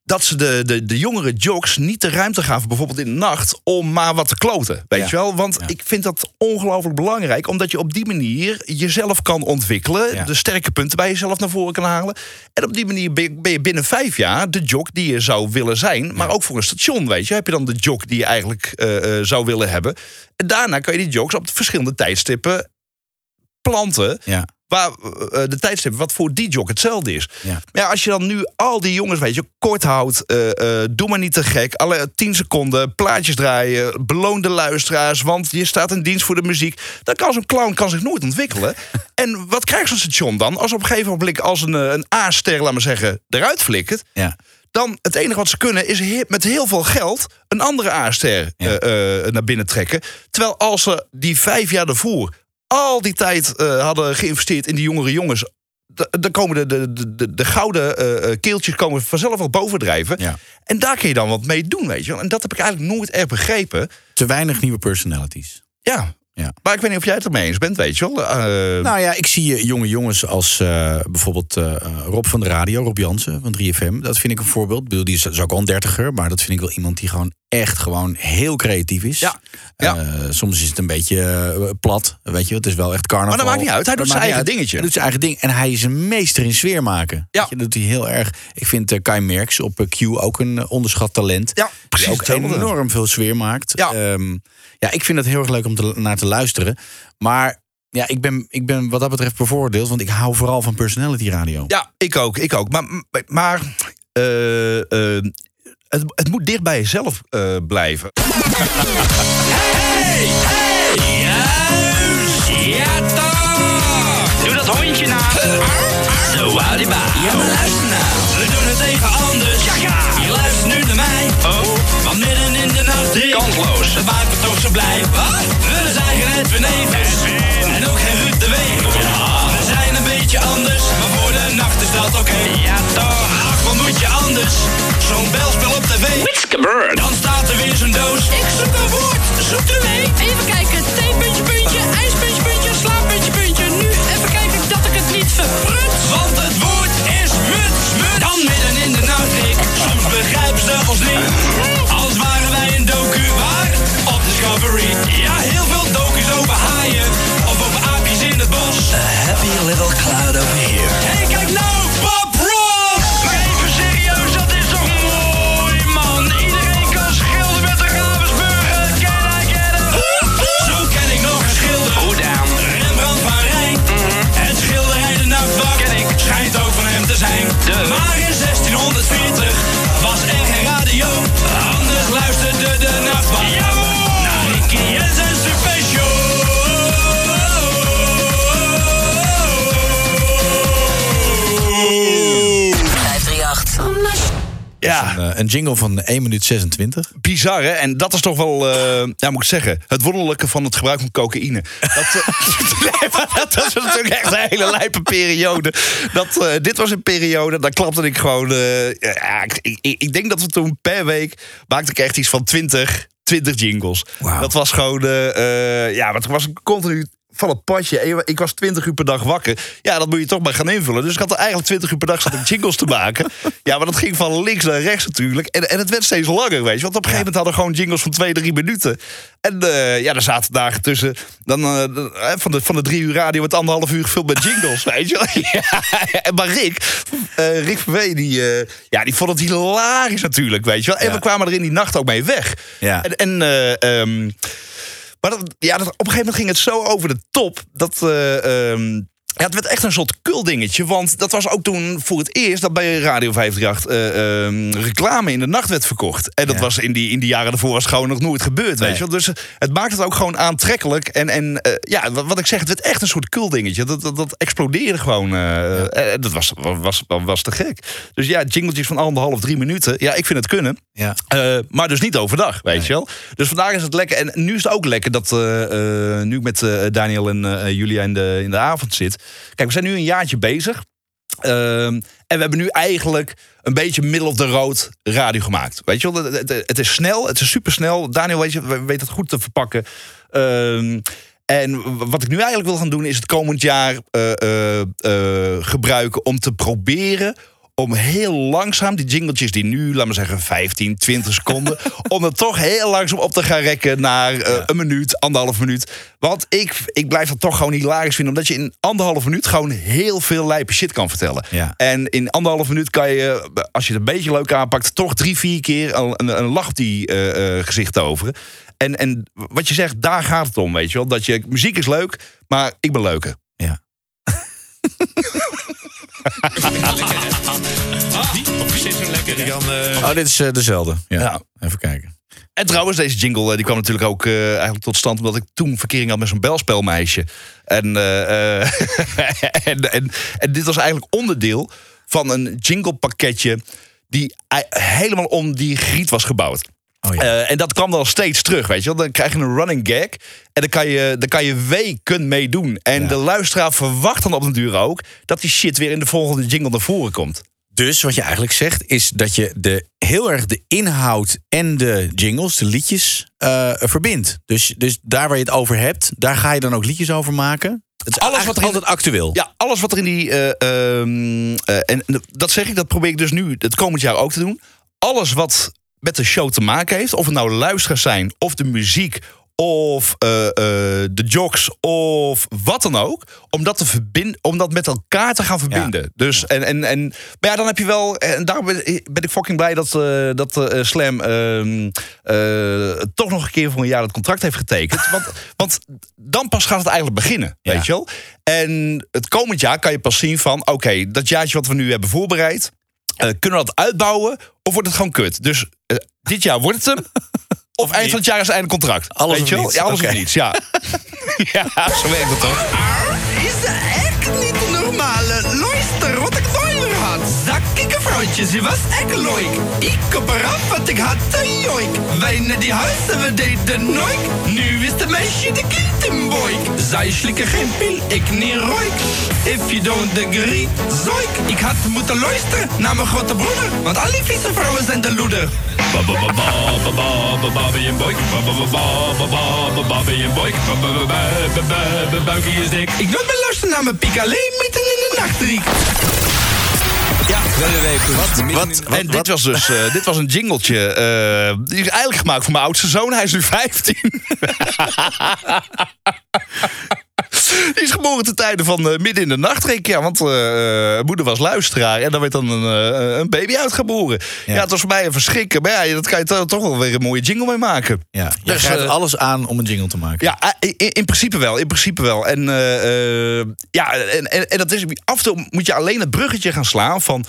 dat ze de, de, de jongere jocks niet de ruimte gaven, bijvoorbeeld in de nacht, om maar wat te kloten. Weet Ja. je wel? Want ik vind dat ongelooflijk belangrijk, omdat je op die manier jezelf kan ontwikkelen, Ja. de sterke punten bij jezelf naar voren kan halen. En op die manier ben je, ben je binnen vijf jaar de jock die je zou willen zijn, maar ook voor een station, weet je. Heb je dan de jock die je eigenlijk eh, eh, zou willen hebben. En daarna kan je die jocks op verschillende tijdstippen planten. Ja. Waar eh, de tijdstip wat voor die jock hetzelfde is. Ja. Maar ja, als je dan nu al die jongens, weet je, kort houdt, eh, eh, doe maar niet te gek, alle 10 seconden, plaatjes draaien, beloon de luisteraars, want je staat in dienst voor de muziek. Dan kan zo'n clown kan zich nooit ontwikkelen. en wat krijgt zo'n station dan? Als op een gegeven moment als een, een A-ster, laat maar zeggen, eruit flikkert. Ja. Dan het enige wat ze kunnen is he- met heel veel geld een andere A-ster naar binnen trekken. Terwijl als ze die vijf jaar daarvoor al die tijd eh, hadden geïnvesteerd in die jongere jongens. Dan komen de, de, de, de, de gouden eh, eh, keeltjes komen vanzelf wel bovendrijven. Ja. En daar kun je dan wat mee doen, weet je wel. En dat heb ik eigenlijk nooit erg begrepen. Te weinig nieuwe personalities. Ja. Ja. Maar ik weet niet of jij het ermee eens bent, weet je wel. Eh, Nou ja, ik zie eh, jonge jongens als eh, bijvoorbeeld Rob van de Radio, Rob Jansen van 3FM. Dat vind ik een voorbeeld. Ik bedoel, die is, is ook al een dertiger, maar dat vind ik wel iemand die gewoon echt gewoon heel creatief is. Ja. Ja. Soms is het een beetje plat, weet je. Het is wel echt carnaval. Maar dat maakt niet uit. Hij doet Dat zijn eigen dingetje. Hij doet zijn eigen ding. En hij is een meester in sfeer maken. Ja. Je, dat doet hij heel erg. Ik vind Kai Merks op Q ook een onderschat talent. Ja, precies Die ook hetzelfde. enorm veel sfeer maakt. Ja. Ehm, ja, ik vind het heel erg leuk om te, naar te luisteren. Maar ja, ik ben, ik ben wat dat betreft bevoordeeld. Want ik hou vooral van personality radio. Ja, ik ook, ik ook. Maar, maar eh, eh, het, het moet dicht bij jezelf eh, blijven. Ja toch! Doe dat hondje na. Zo, Adiba. Ja, maar luister nou. We doen het even anders. Ja, ja. Je luistert nu naar mij. Oh. Want midden in de nacht ik... Kansloos. Dat maakt me toch zo blij. Wat? We zijn geen Edwin Evers. En ook geen Ruud de Weeg. Ja. We zijn een beetje anders. Maar voor de nacht is dat oké. Ja, toch. Ach, wat moet je anders? Zo'n belspel op tv. Dan staat er weer zo'n doos. Ik zoek een woord. Zoekt u mee? Even kijken, theepuntje, puntje, ijspuntje, puntje, Want het woord is muts, muts. Dan midden in de nacht, ik. Soms begrijpen ze ons niet. Als waren wij een docu waar? Op Discovery. Ja, heel veel docu's over haaien. Of over aapjes in het bos. A happy little cloud over here. Hey, kijk nou, Bob Ja, Een, eh, een jingle van 1 minuut 26. bizar hè. En dat is toch wel, ja moet ik zeggen, het wonderlijke van het gebruik van cocaïne. Dat, maar dat was natuurlijk echt een hele lijpe periode. Dat, dit was een periode, daar klapte ik gewoon... ja, ik, ik, ik denk dat we toen per week maakte ik echt iets van 20, 20 jingles. Dat was gewoon, ja, wat was een continu van het padje. Ik was 20 uur per dag wakker. Ja, dat moet je toch maar gaan invullen. Dus ik had er eigenlijk 20 uur per dag zitten jingles te maken. Ja, maar dat ging van links naar rechts natuurlijk. En, en het werd steeds langer, weet je. Want op een gegeven moment hadden we gewoon jingles van 2, 3 minuten. En eh, ja, er zaten dagen tussen. Dan, eh, eh, van, de, van de drie uur radio werd anderhalf uur gevuld met jingles, weet je wel. Ja, en maar Rick, eh, Rick van Wee, die, ja, die vond het hilarisch natuurlijk, weet je wel. En we kwamen er in die nacht ook mee weg. Ja. En, en ehm, maar ja, op een gegeven moment ging het zo over de top dat. eh, ehm, ja, het werd echt een soort kuldingetje. Want dat was ook toen voor het eerst dat bij Radio 538 eh, ehm, reclame in de nacht werd verkocht. En dat was in die, in die jaren daarvoor was gewoon nog nooit gebeurd. Weet je wel? Dus het maakt het ook gewoon aantrekkelijk. En, en eh, ja, wat, wat ik zeg, het werd echt een soort kuldingetje. Dat, dat, dat explodeerde gewoon. eh, eh, dat was, was, was, was te gek. Dus ja, jingletjes van anderhalf, drie minuten. Ja, ik vind het kunnen. Ja. Eh, maar dus niet overdag, weet je wel. Dus vandaag is het lekker. En nu is het ook lekker dat eh, eh, nu ik met eh, Daniel en eh, Julia in de, in de avond zit. Kijk, we zijn nu een jaartje bezig. Ehm, en we hebben nu eigenlijk een beetje middle of the road radio gemaakt. Weet je wel, het, is snel, het is super snel. Daniel weet, je, het goed te verpakken. Ehm, en wat ik nu eigenlijk wil gaan doen, is het komend jaar eh, eh, eh, gebruiken om te proberen om heel langzaam die jingletjes die nu, laten we zeggen, 15, 20 seconden, om het toch heel langzaam op te gaan rekken naar eh, een minuut, anderhalf minuut. Want ik, ik blijf dat toch gewoon hilarisch vinden, omdat je in anderhalf minuut gewoon heel veel lijpe shit kan vertellen. Ja. En in anderhalf minuut kan je, als je het een beetje leuk aanpakt, toch drie, vier keer een, een, een lach die eh, eh, gezicht toveren. En, en wat je zegt, daar gaat het om, weet je wel. Dat je, muziek is leuk, maar ik ben leuker. Ja. Zit zo lekker. Kan, Oh, dit is eh, dezelfde. Ja. Even kijken. En trouwens, deze jingle eh, die kwam natuurlijk ook eh, eigenlijk tot stand... omdat ik toen verkering had met zo'n belspelmeisje. En, en, en, en dit was eigenlijk onderdeel van een jinglepakketje... die helemaal om die griet was gebouwd. Oh, ja. Eh, en dat kwam dan steeds terug, weet je wel. Dan krijg je een running gag en dan kan je, dan kan je weken meedoen. En de luisteraar verwacht dan op den duur ook... dat die shit weer in de volgende jingle naar voren komt. Dus wat je eigenlijk zegt is dat je de, heel erg de inhoud en de jingles, de liedjes, eh, verbindt. Dus, dus daar waar je het over hebt, daar ga je dan ook liedjes over maken. Het is Alles wat er in- altijd actueel. Ja, alles wat er in die. eh, ehm, eh, en dat zeg ik, dat probeer ik dus nu het komend jaar ook te doen. Alles wat met de show te maken heeft, of het nou luisteraars zijn, of de muziek, of eh, eh, de jocks, of wat dan ook, om dat, te verbinden, om dat met elkaar te gaan verbinden. Dus en, en, en, maar ja, dan heb je wel, en daarom ben ik fucking blij dat, eh, dat Slam ehm, eh, toch nog een keer voor een jaar het contract heeft getekend. Want, want dan pas gaat het eigenlijk beginnen, Ja. weet je wel. En het komend jaar kan je pas zien van... oké, dat jaartje wat we nu hebben voorbereid... kunnen we dat uitbouwen of wordt het gewoon kut? Dus eh, dit jaar wordt het hem... Of eind van het jaar is het einde contract. Alles weet of je wel? niets. Ja, alles Oké. of niets, ja. ja, zo werkt het toch? Is echt niet normale. Luister wat ik had. Zakkige vrouwtje, ze was echt leuk. Ik op eraf, want ik had een joik. Wij naar die huizen, we deden nooit. Nu is de meisje de kind in boik. Zij slikken geen pil, ik niet roik. If you don't agree, zoik. Ik had moeten luisteren naar mijn grote broeder. Want al die vieze vrouwen zijn de loeder. ba- ba- ba- ba- ba- ba- ba- Babby en Boik. Ba- ba- ba- ba- ba- ba- ba- Babby en Boik. Ba- ba- ba- ba- ba- ba- ba- Buikie is dik. Ik nooit meer luisteren naar mijn piek alleen midden in de nacht, Riek. Wat, en dit was dus eh, dit was een jingletje. eh, die is eigenlijk gemaakt voor mijn oudste zoon. Hij is nu 15. Die is geboren ten tijde van eh, midden in de nacht, Rick. Ja, want eh, eh, moeder was luisteraar. En dan werd dan een, een baby uitgeboren. Ja. het was voor mij een verschrikken. Maar ja, dat kan je to- toch wel weer een mooie jingle mee maken. Ja, je Dus, eh, alles aan om een jingle te maken. Ja, in, in principe wel. In principe wel. En, ja, en, en, en dat is, af en toe moet je alleen het bruggetje gaan slaan van...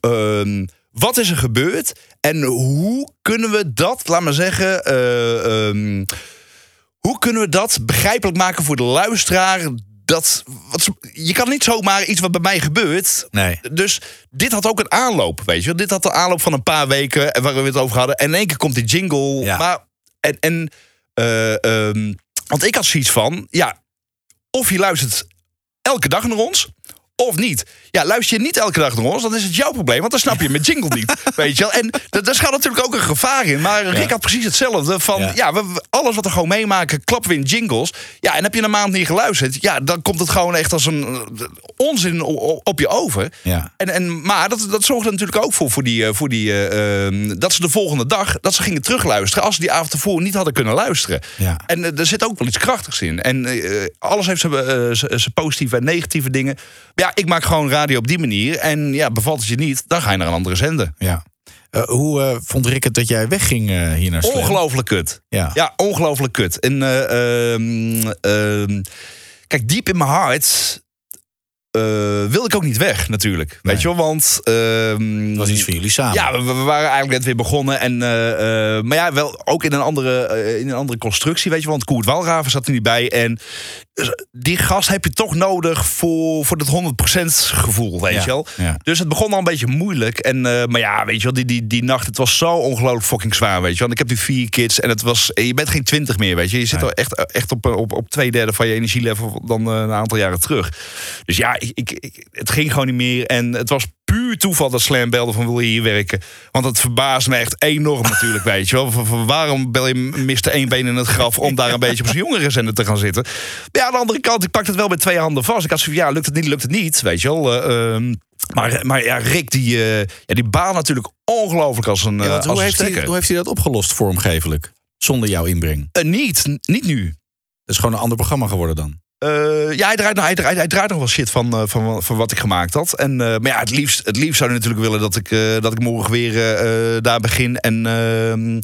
ehm, wat is er gebeurd en hoe kunnen we dat, laat maar zeggen... eh, ehm, hoe kunnen we dat begrijpelijk maken voor de luisteraar? Dat, wat, je kan niet zomaar iets wat bij mij gebeurt. Nee. Dus dit had ook een aanloop, weet je. Dit had een aanloop van een paar weken en waar we het over hadden. En in één keer komt die jingle. Ja. Maar, en, en, eh, ehm, want ik had zoiets van, ja, of je luistert elke dag naar ons... of niet. Ja, luister je niet elke dag naar ons, dan is het jouw probleem. Want dan snap je mijn jingle niet. Weet je wel? En da- daar gaat natuurlijk ook een gevaar in. Maar Rick had precies hetzelfde. Van, ja. we, we- alles wat we gewoon meemaken, klappen we in jingles. Ja, en heb je een maand niet geluisterd... ja, dan komt het gewoon echt als een eh, onzin op je over. Ja. En, en, maar dat, dat zorgde natuurlijk ook voor, voor die... eh, Voor die eh, ehm, dat ze de volgende dag dat ze gingen terugluisteren... als ze die avond ervoor niet hadden kunnen luisteren. Ja. En er zit ook wel iets krachtigs in. En alles heeft zijn positieve en negatieve dingen. Ja, ik maak gewoon radio op die manier. En ja, bevalt het je niet, dan ga je naar een andere zender. Ja. Eh, hoe eh, vond Rick het dat jij wegging eh, hier naar Slam? Ongelooflijk kut. Ja. Ja, ongelooflijk kut. En eh, ehm, ehm, kijk, diep in mijn hart wil ik ook niet weg, natuurlijk. Weet je wel, want... ehm, Dat was iets van jullie samen. Ja, we, we waren eigenlijk net weer begonnen. En, eh, eh, maar ja, wel ook in een andere, eh, in een andere constructie, weet je wel. Want Koert Walraven zat er niet bij. En eh, die gast heb je toch nodig voor, voor dat 100% gevoel, weet Ja, je wel. ja. Dus het begon al een beetje moeilijk. En, eh, maar ja, weet je wel, die, die, die nacht, het was zo ongelooflijk fucking zwaar, weet je wel. Want ik heb nu vier kids en het was, je bent geen twintig meer, weet je. Je zit al echt, echt op, op, op twee derde van je energielevel dan eh, een aantal jaren terug. Dus ja, ik, ik, ik- het ging gewoon niet meer. En het was puur toeval dat Slam belde van wil je hier werken. Want het verbaast me echt enorm natuurlijk, weet je wel. Van, van waarom bel je Mr. één been in het graf om daar een beetje op zijn jongerenzender te gaan zitten? Maar ja, aan de andere kant, ik pak het wel met twee handen vast. Ik had zo van, ja, lukt het niet, lukt het niet, weet je wel. Eh, ehm, maar, maar ja, Rick, die, eh ja, die baalt natuurlijk ongelooflijk als een, Ja, eh, als hoe, een heeft hij, hoe heeft hij dat opgelost vormgevelijk? Zonder jouw inbreng? Niet, niet nu. Het is gewoon een ander programma geworden dan. Eh, ja, hij draait, hij, draait, hij draait nog wel shit van, eh, van, van wat ik gemaakt had. En, eh, maar ja, het liefst, het liefst zou hij natuurlijk willen dat ik, dat ik morgen weer daar begin. En, ehm,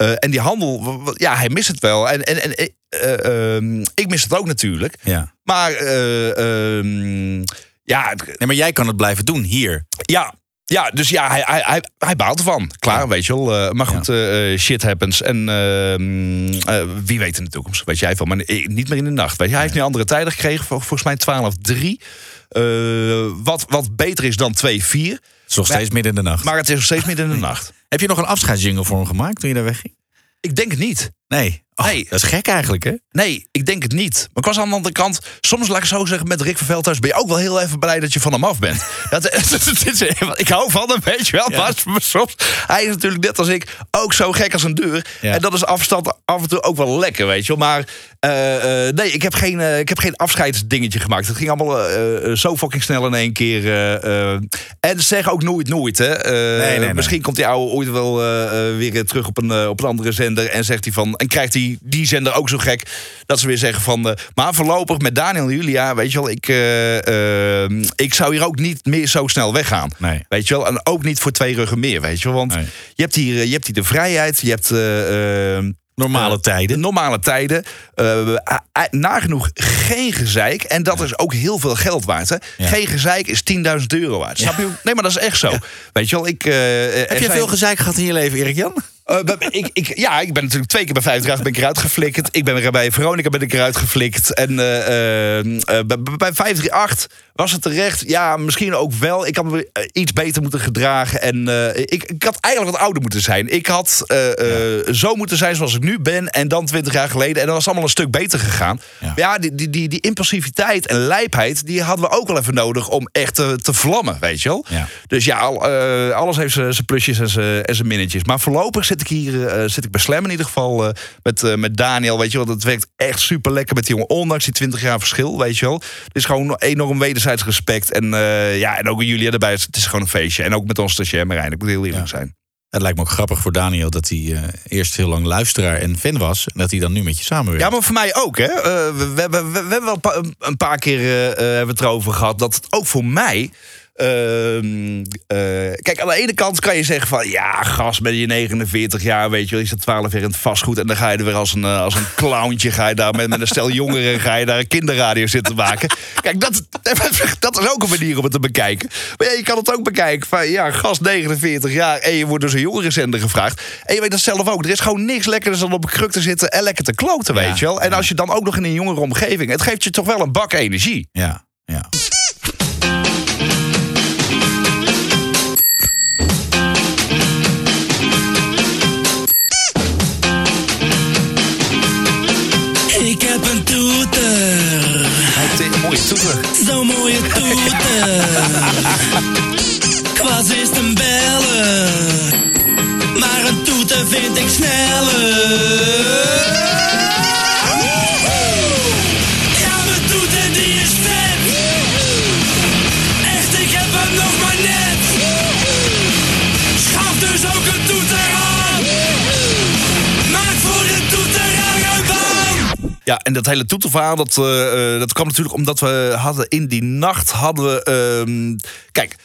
eh, en die handel, ja, hij mist het wel. En, en, en eh, ehm, ik mis het ook natuurlijk. Ja. Maar eh, ehm, ja, Nee, maar jij kan het blijven doen hier. ja, ja, dus ja, hij, hij, hij, hij baalt ervan. Klaar, weet je wel. Eh, maar goed, eh, eh, shit happens. En ehm, eh, wie weet in de toekomst. Weet jij veel. Maar niet meer in de nacht. Weet je, hij heeft nu andere tijden gekregen. vol- Volgens mij 12-3. Eh, wat, wat beter is dan 2-4. Het is nog steeds midden in de nacht. Maar het is nog steeds midden in de nacht. Heb je nog een afscheidsjingle voor hem gemaakt toen je daar wegging? Ik denk het niet. Nee. Oh, Nee. Dat is gek eigenlijk, hè? Nee, ik denk het niet. Maar ik was aan de andere kant, soms laat ik zo zeggen, met Rick van Veldhuis ben je ook wel heel even blij dat je van hem af bent. dat, is- ik hou van hem, weet je wel. Maar soms, hij is natuurlijk net als ik ook zo gek als een deur. Ja. En dat is afstand af en toe ook wel lekker, weet je wel. Maar eh, eh, nee, ik heb, geen, eh, ik heb geen afscheidsdingetje gemaakt. Het ging allemaal eh, eh, zo fucking snel in één keer. eh, eh. en zeg ook nooit nooit, hè. Eh, nee, nee. Misschien komt die oude ooit wel eh, eh, weer terug op een, eh, op een andere zender. En zegt hij van. En krijgt hij die zender ook zo gek. Dat ze weer zeggen van. eh, maar voorlopig met Daniel en Julia. Weet je wel. Ik, eh, eh, ik zou hier ook niet meer zo snel weggaan. Nee. Weet je wel. En ook niet voor twee ruggen meer. Weet je wel. Want Nee. je, hebt hier, je hebt hier de vrijheid. Je hebt. Normale tijden. Normale tijden. Nagenoeg geen gezeik. En dat is ook heel veel geld waard. Hè? Ja. Geen gezeik is 10.000 euro waard. Snap je? Nee, maar dat is echt zo. Weet je wel, ik... Heb je zijn- veel gezeik gehad in je leven, Erik Jan? Eh, ik, ik, ja, ik ben natuurlijk twee keer bij 50 ben ik eruit geflikkerd. Ik ben bij Veronica ben ik eruit geflikt. En eh, bij, bij 538 was het terecht. Ja, misschien ook wel. Ik had me eh, iets beter moeten gedragen. En eh, ik, ik had eigenlijk wat ouder moeten zijn. Ik had eh, zo moeten zijn zoals ik nu ben. En dan 20 jaar geleden. En dan was het allemaal een stuk beter gegaan. Ja. Maar ja, die, die, die, die impulsiviteit en lijpheid... die hadden we ook wel even nodig om echt te, te vlammen, weet je wel. Ja. Dus ja, al, alles heeft zijn plusjes en zijn minnetjes. Maar voorlopig zit ik hier zit ik bij Slam in ieder geval met, met Daniel. Weet je wel, dat werkt echt super lekker met die jongen. Ondanks die 20 jaar verschil, weet je wel. Het is gewoon enorm wederzijds respect. En eh, ja, en ook Julia erbij. Het is gewoon een feestje. En ook met ons stagiair Marijn. Ik moet heel eerlijk zijn. Het lijkt me ook grappig voor Daniel dat hij eh, eerst heel lang luisteraar en fan was. En dat hij dan nu met je samenwerkt. Ja, maar voor mij ook, hè. Eh, we, we, hebben- we, we hebben wel een pa- een paar keer hebben we het erover gehad... dat het ook voor mij... ehm, eh, kijk, aan de ene kant kan je zeggen van... ja, gast, met je 49 jaar, weet je wel... je zit 12 jaar in het vastgoed... en dan ga je er weer als een, eh, als een clowntje... ga je daar met, met een stel jongeren... ga je daar een kinderradio zitten maken. Kijk, dat, dat is ook een manier om het te bekijken. Maar ja, je kan het ook bekijken van... ja, gast, 49 jaar... en je wordt dus een jongerenzender gevraagd. En je weet dat zelf ook. Er is gewoon niks lekkerder dan op een kruk te zitten... en lekker te kloten, weet je wel. En als je dan ook nog in een jongere omgeving... het geeft je toch wel een bak energie. Ja, ja. zo'n mooie toeter. Kwas is een bellen, maar een toeter vind ik sneller. Ja, en dat hele toeterverhaal, dat, eh, eh, dat kwam natuurlijk omdat we hadden in die nacht hadden we. ehm, kijk,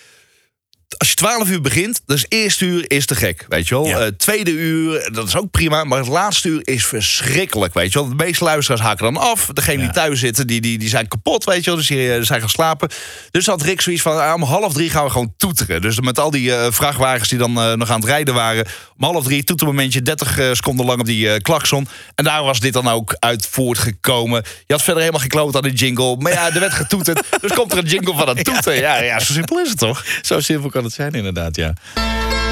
als je 12 uur begint, dus eerste uur is te gek, weet je wel. Eh, tweede uur, dat is ook prima, maar het laatste uur is verschrikkelijk, weet je wel. De meeste luisteraars haken dan af. Degenen die thuis zitten, die, die, die zijn kapot, weet je wel. Dus die eh, zijn gaan slapen. Dus had Rick zoiets van, ah, om half drie gaan we gewoon toeteren. Dus met al die eh, vrachtwagens die dan nog aan het rijden waren. Om half drie, toetermomentje, 30 eh, seconden lang op die klakson. En daar was dit dan ook uit voortgekomen. Je had verder helemaal gekloot aan die jingle. Maar ja, er werd getoeterd. dus komt er een jingle van een toeter. Ja, ja, zo simpel is het toch? Zo simpel kan het zijn inderdaad, ja.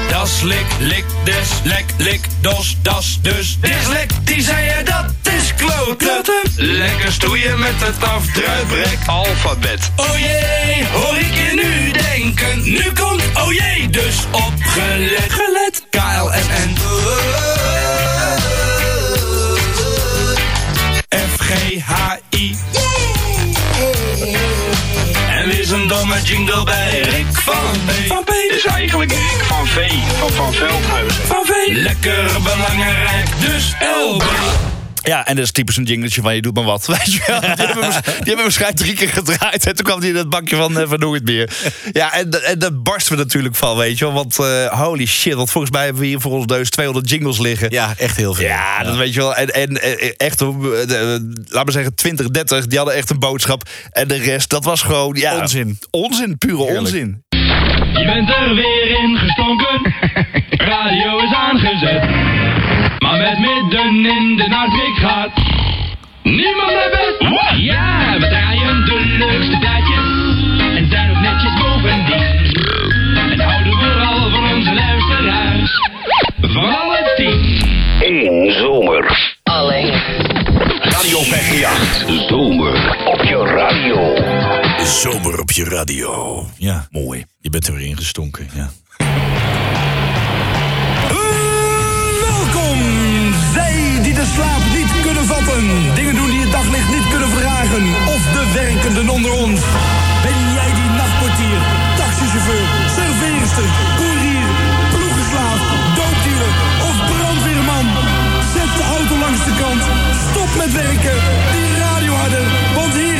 Das lik, lik, des, lek, lik, dos, das, dus. Dis, lek, die zei je, dat is kloten. Lekker stoeien met het afdruiprek alfabet. Oh jee, hoor ik je nu denken. Belangrijk, dus LB. Ja, en dat is typisch een jingletje van je doet maar wat. Weet je wel? Die hebben, we, die hebben we waarschijnlijk drie keer gedraaid. En toen kwam hij in het bankje van, eh, van Doe het meer. Ja, en, en daar barsten we natuurlijk van, weet je wel. Want eh, holy shit, want volgens mij hebben we hier voor ons deus 200 jingles liggen. Ja, echt heel veel. Ja, dat weet je wel. En, en eh, echt, eh, laten we zeggen 20, 30, die hadden echt een boodschap. En de rest, dat was gewoon... Ja, Onzin. Onzin, pure Heerlijk. onzin. Je bent er weer in gestonken. Radio is aangezet. Maar met midden in de nacht ik gaat. Niemand naar bed. Ja, we draaien de leukste plaatjes. En zijn ook netjes bovendien. En houden vooral van onze luisteraars. Van alle tien. In zomer. Alleen. Radio 538. Zomer op je radio. Zomer op je radio. Ja, mooi. Je bent er weer ingestonken, ja. Welkom! Die de slaap niet kunnen vatten, dingen doen die het daglicht niet kunnen verdragen, of de werkenden onder ons. Ben jij die nachtportier, taxichauffeur, serveerster, koerier, ploegenslaaf, dooddealer of brandweerman? Zet de auto langs de kant, stop met werken, die radio harder, want hier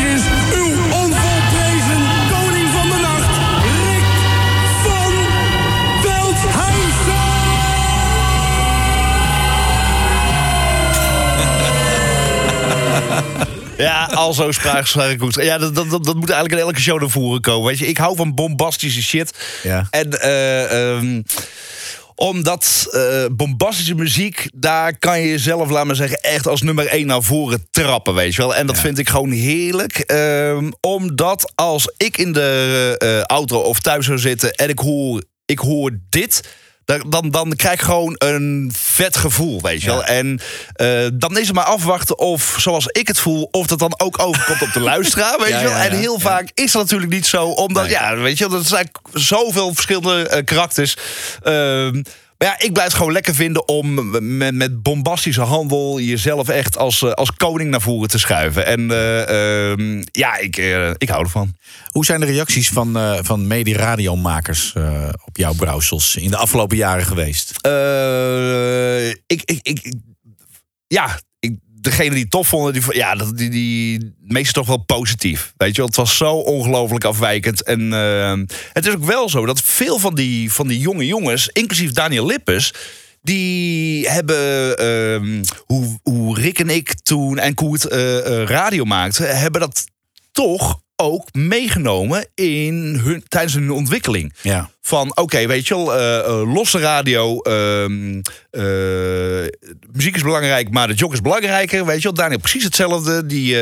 Ja, al zo spraakgoed. Ja, dat, dat, dat, dat moet eigenlijk in elke show naar voren komen. Weet je, ik hou van bombastische shit. Ja. En eh, ehm, omdat eh, bombastische muziek, daar kan je jezelf, laat maar zeggen, echt als nummer één naar voren trappen, weet je wel. En dat vind ik gewoon heerlijk. Ehm, omdat als ik in de eh, auto of thuis zou zitten en ik hoor, ik hoor dit. Dan, dan, dan krijg ik gewoon een vet gevoel, weet je wel. En eh, dan is het maar afwachten of, zoals ik het voel... of dat dan ook overkomt op de luisteraar, weet je wel. En heel vaak is dat natuurlijk niet zo. Omdat, ja, weet je wel, er zijn zoveel verschillende eh, karakters. Ehm, maar ja, ik blijf het gewoon lekker vinden om met, met bombastische handel... jezelf echt als, eh, als koning naar voren te schuiven. En eh, ehm, ja, ik, eh, ik hou ervan. Hoe zijn de reacties van, van mede-radiomakers eh, op jouw brouwsels in de afgelopen jaren geweest? Ik, ik, ik, ja, degene die tof vonden, die, ja, die, die meestal toch wel positief. Weet je het was zo ongelooflijk afwijkend. En eh, het is ook wel zo dat veel van die, van die jonge jongens, inclusief Daniel Lippes. Die hebben, ehm, hoe, hoe Rick en ik toen en Koert eh, radio maakten, hebben dat toch ook meegenomen in hun, tijdens hun ontwikkeling. Ja. Van oké, weet je wel, eh, eh, losse radio. ehm, eh, muziek is belangrijk, maar de jog is belangrijker. Weet je wel, Daniel precies hetzelfde. Die,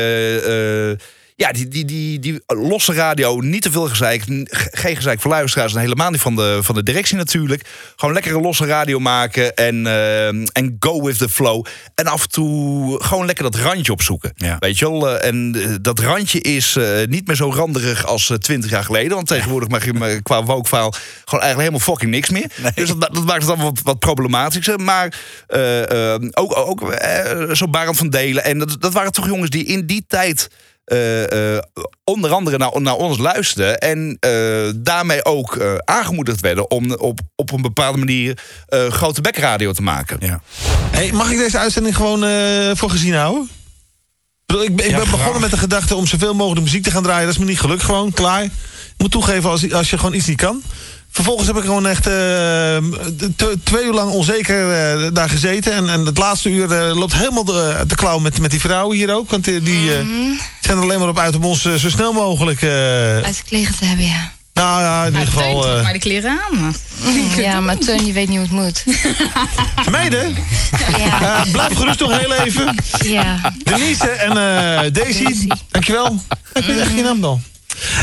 ja, die, die, die, die losse radio, niet te veel gezeik. Geen gezeik voor luisteraars en helemaal niet van de, van de directie natuurlijk. Gewoon lekkere losse radio maken en, eh, en go with the flow. En af en toe gewoon lekker dat randje opzoeken. Weet je wel? Eh, En eh, dat randje is niet meer zo randerig als twintig jaar geleden. Want tegenwoordig mag je qua woke-file gewoon eigenlijk helemaal fucking niks meer. Dus dat, dat maakt het allemaal wat, wat problematischer. Maar ook, ook zo Barend van Delen. En dat, dat waren toch jongens die in die tijd eh, eh, onder andere naar, naar ons luisterden. En eh, daarmee ook eh, aangemoedigd werden om op, op een bepaalde manier eh, grote bekradio te maken. Ja. Hey, mag ik deze uitzending gewoon eh, voor gezien houden? Ik, ben, ik ben begonnen met de gedachte om zoveel mogelijk muziek te gaan draaien. Dat is me niet gelukt, gewoon klaar. Ik moet toegeven als, als je gewoon iets niet kan. Vervolgens heb ik gewoon echt eh, t- twee uur lang onzeker eh, daar gezeten. En, en het laatste uur eh, loopt helemaal de, de klauw met, met die vrouwen hier ook. Want die, die eh, zijn er alleen maar op uit om ons zo snel mogelijk... eh, Uit de kleren te hebben, ja. nou ja, in ieder geval... eh, maar de kleren aan. Ja, maar Teun, je weet niet hoe het moet. Meiden, eh, blijf gerust nog heel even. Ja. Denise en eh, Daisy, dankjewel. Ik weet echt geen naam dan.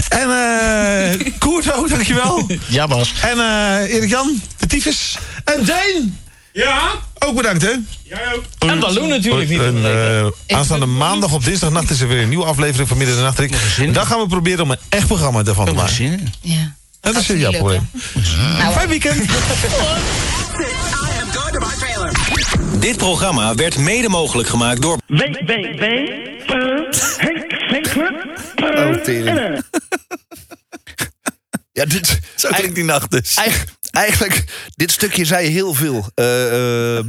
En eh Koert ook, dankjewel. Ja, Bas. En eh Erik-Jan, de tyfus. En Dane. Ja? Ook bedankt, hè? Jij ook. En Balloon natuurlijk niet. En, eh, aanstaande maandag op dinsdagnacht is er weer een nieuwe aflevering van Midden in de Nacht. En dan gaan we proberen om een echt programma daarvan te maken. Ja. Dat is jouw probleem. Fijn weekend. Dit programma werd mede mogelijk gemaakt door... Oh, tering. Ja, dit, Zo klinkt die nacht dus. Eigenlijk, eigenlijk, dit stukje zei heel veel. Eh, eh,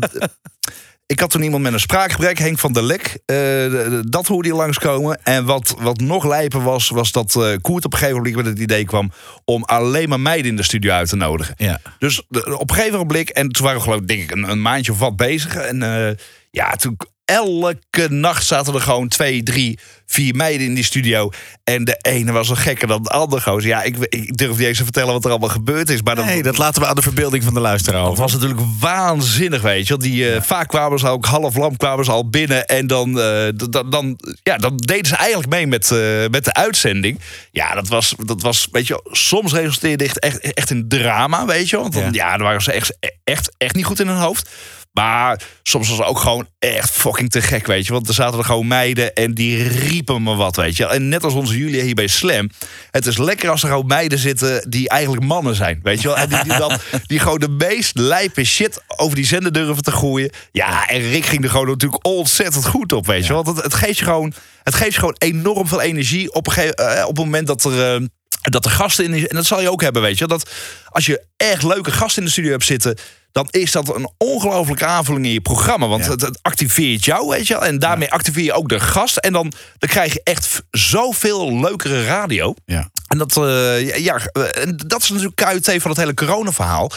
ik had toen iemand met een spraakgebrek, Henk van der Lek. De- dat hoorde je langskomen. En wat, wat nog lijper was, was dat eh Koert op een gegeven moment met het idee kwam... om alleen maar meiden in de studio uit te nodigen. Ja. Dus de- op een gegeven moment, en toen waren we geloof ik, denk ik een, een maandje of wat bezig. En eh, ja, toen elke nacht zaten er gewoon twee, drie, vier meiden in die studio. En de ene was nog gekker dan de andere gozer. Ja, ik, ik durf niet eens te vertellen wat er allemaal gebeurd is. Maar dat, Nee, dat laten we aan de verbeelding van de luisteraar dat over. was natuurlijk waanzinnig, weet je. Die, eh, Vaak kwamen ze ook half lam kwamen ze al binnen. En dan, eh, d- d- dan, ja, dan deden ze eigenlijk mee met, eh, met de uitzending. Ja, dat was, dat was weet je, soms resulteerde het echt, echt in drama, weet je. Want dan, ja. dan waren ze echt, echt, echt niet goed in hun hoofd. Maar soms was het ook gewoon echt fucking te gek, weet je. Want er zaten er gewoon meiden en die riepen me wat, weet je. En net als onze Julia hier bij Slam. Het is lekker als er gewoon meiden zitten die eigenlijk mannen zijn, weet je wel. En die, die, dan, die gewoon de meest lijpe shit over die zender durven te gooien. Ja, en Rick ging er gewoon natuurlijk ontzettend goed op, weet je. Want het, het, geeft je gewoon, het geeft je gewoon enorm veel energie op, een gege- eh, op het moment dat er... eh, dat de gasten in, en dat zal je ook hebben, weet je, dat als je echt leuke gasten in de studio hebt zitten, dan is dat een ongelofelijke aanvulling in je programma. Want het, het activeert jou, weet je wel. En daarmee activeer je ook de gast. En dan, dan krijg je echt zoveel leukere radio. Ja. En dat, eh, ja, en dat is natuurlijk KUT van het hele corona-verhaal.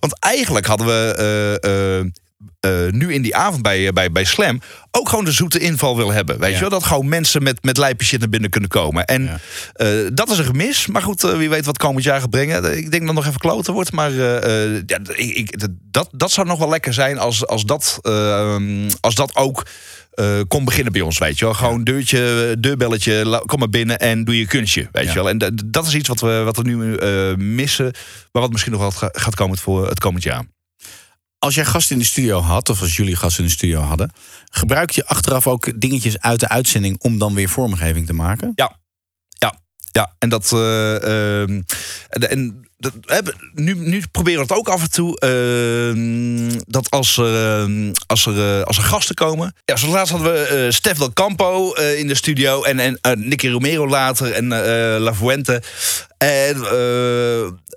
Want eigenlijk hadden we eh, eh, eh, nu in die avond bij, eh, bij, bij Slam ook gewoon de zoete inval willen hebben. Weet je wel? Dat gewoon mensen met, met lijpe shit naar binnen kunnen komen. En eh, dat is een gemis. Maar goed, wie weet wat komend jaar gaat brengen. Ik denk dat nog even kloten wordt. Maar ja, ik, dat, dat zou nog wel lekker zijn als, als, dat, eh, als dat ook eh, kon beginnen bij ons, weet je wel. Gewoon deurtje, deurbelletje, kom maar binnen en doe je kunstje, weet je wel. En dat is iets wat we, wat we nu missen, maar wat misschien nog wel ga- gaat komen voor het komend jaar. Als jij gasten in de studio had, of als jullie gasten in de studio hadden, gebruik je achteraf ook dingetjes uit de uitzending om dan weer vormgeving te maken? Ja, ja, ja. En dat. eh, ehm, en, dat, nu, nu proberen we het ook af en toe. ehm, dat als er, ehm, als, er, eh, als er gasten komen. Ja, zoals laatst hadden we eh Stef Del Campo in de studio. En, en Nicky Romero later. En La Fuente. En